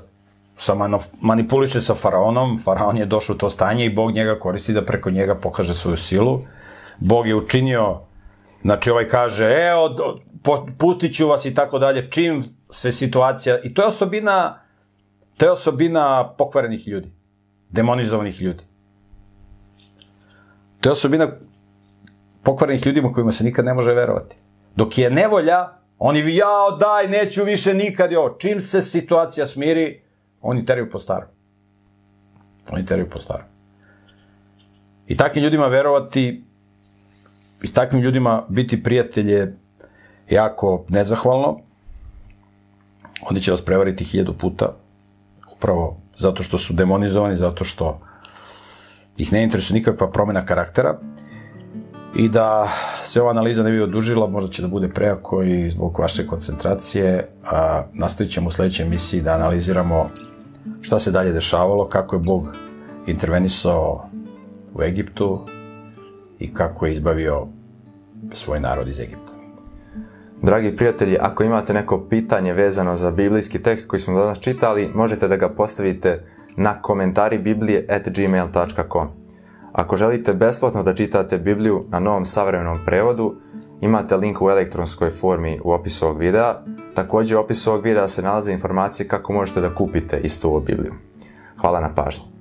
[SPEAKER 2] sa manipuliše sa faraonom, faraon je došao u to stanje i Bog njega koristi da preko njega pokaže svoju silu. Bog je učinio, znači ovaj kaže, e, od, pustit ću vas i tako dalje, čim se situacija, i to je osobina, to je osobina pokvarenih ljudi, demonizovanih ljudi. To je osobina pokvarenih ljudima kojima se nikad ne može verovati. Dok je nevolja, oni jao daj, neću više nikad, jo. Čim se situacija smiri, oni teraju po starom. Oni teraju po starom. I takvim ljudima verovati, i takvim ljudima biti prijatelje jako nezahvalno. Oni će vas prevariti hiljadu puta, upravo zato što su demonizovani, zato što ih ne interesuje nikakva promena karaktera i da se ova analiza ne bi odužila, možda će da bude preako i zbog vaše koncentracije, a nastavit ćemo u sledećoj emisiji da analiziramo šta se dalje dešavalo, kako je Bog intervenisao u Egiptu i kako je izbavio svoj narod iz Egipta.
[SPEAKER 1] Dragi prijatelji, ako imate neko pitanje vezano za biblijski tekst koji smo danas čitali, možete da ga postavite na komentari biblije at gmail.com. Ako želite besplatno da čitate Bibliju na novom savremenom prevodu, imate link u elektronskoj formi u opisu ovog videa. Takođe u opisu ovog videa se nalaze informacije kako možete da kupite istu ovu Bibliju. Hvala na pažnji.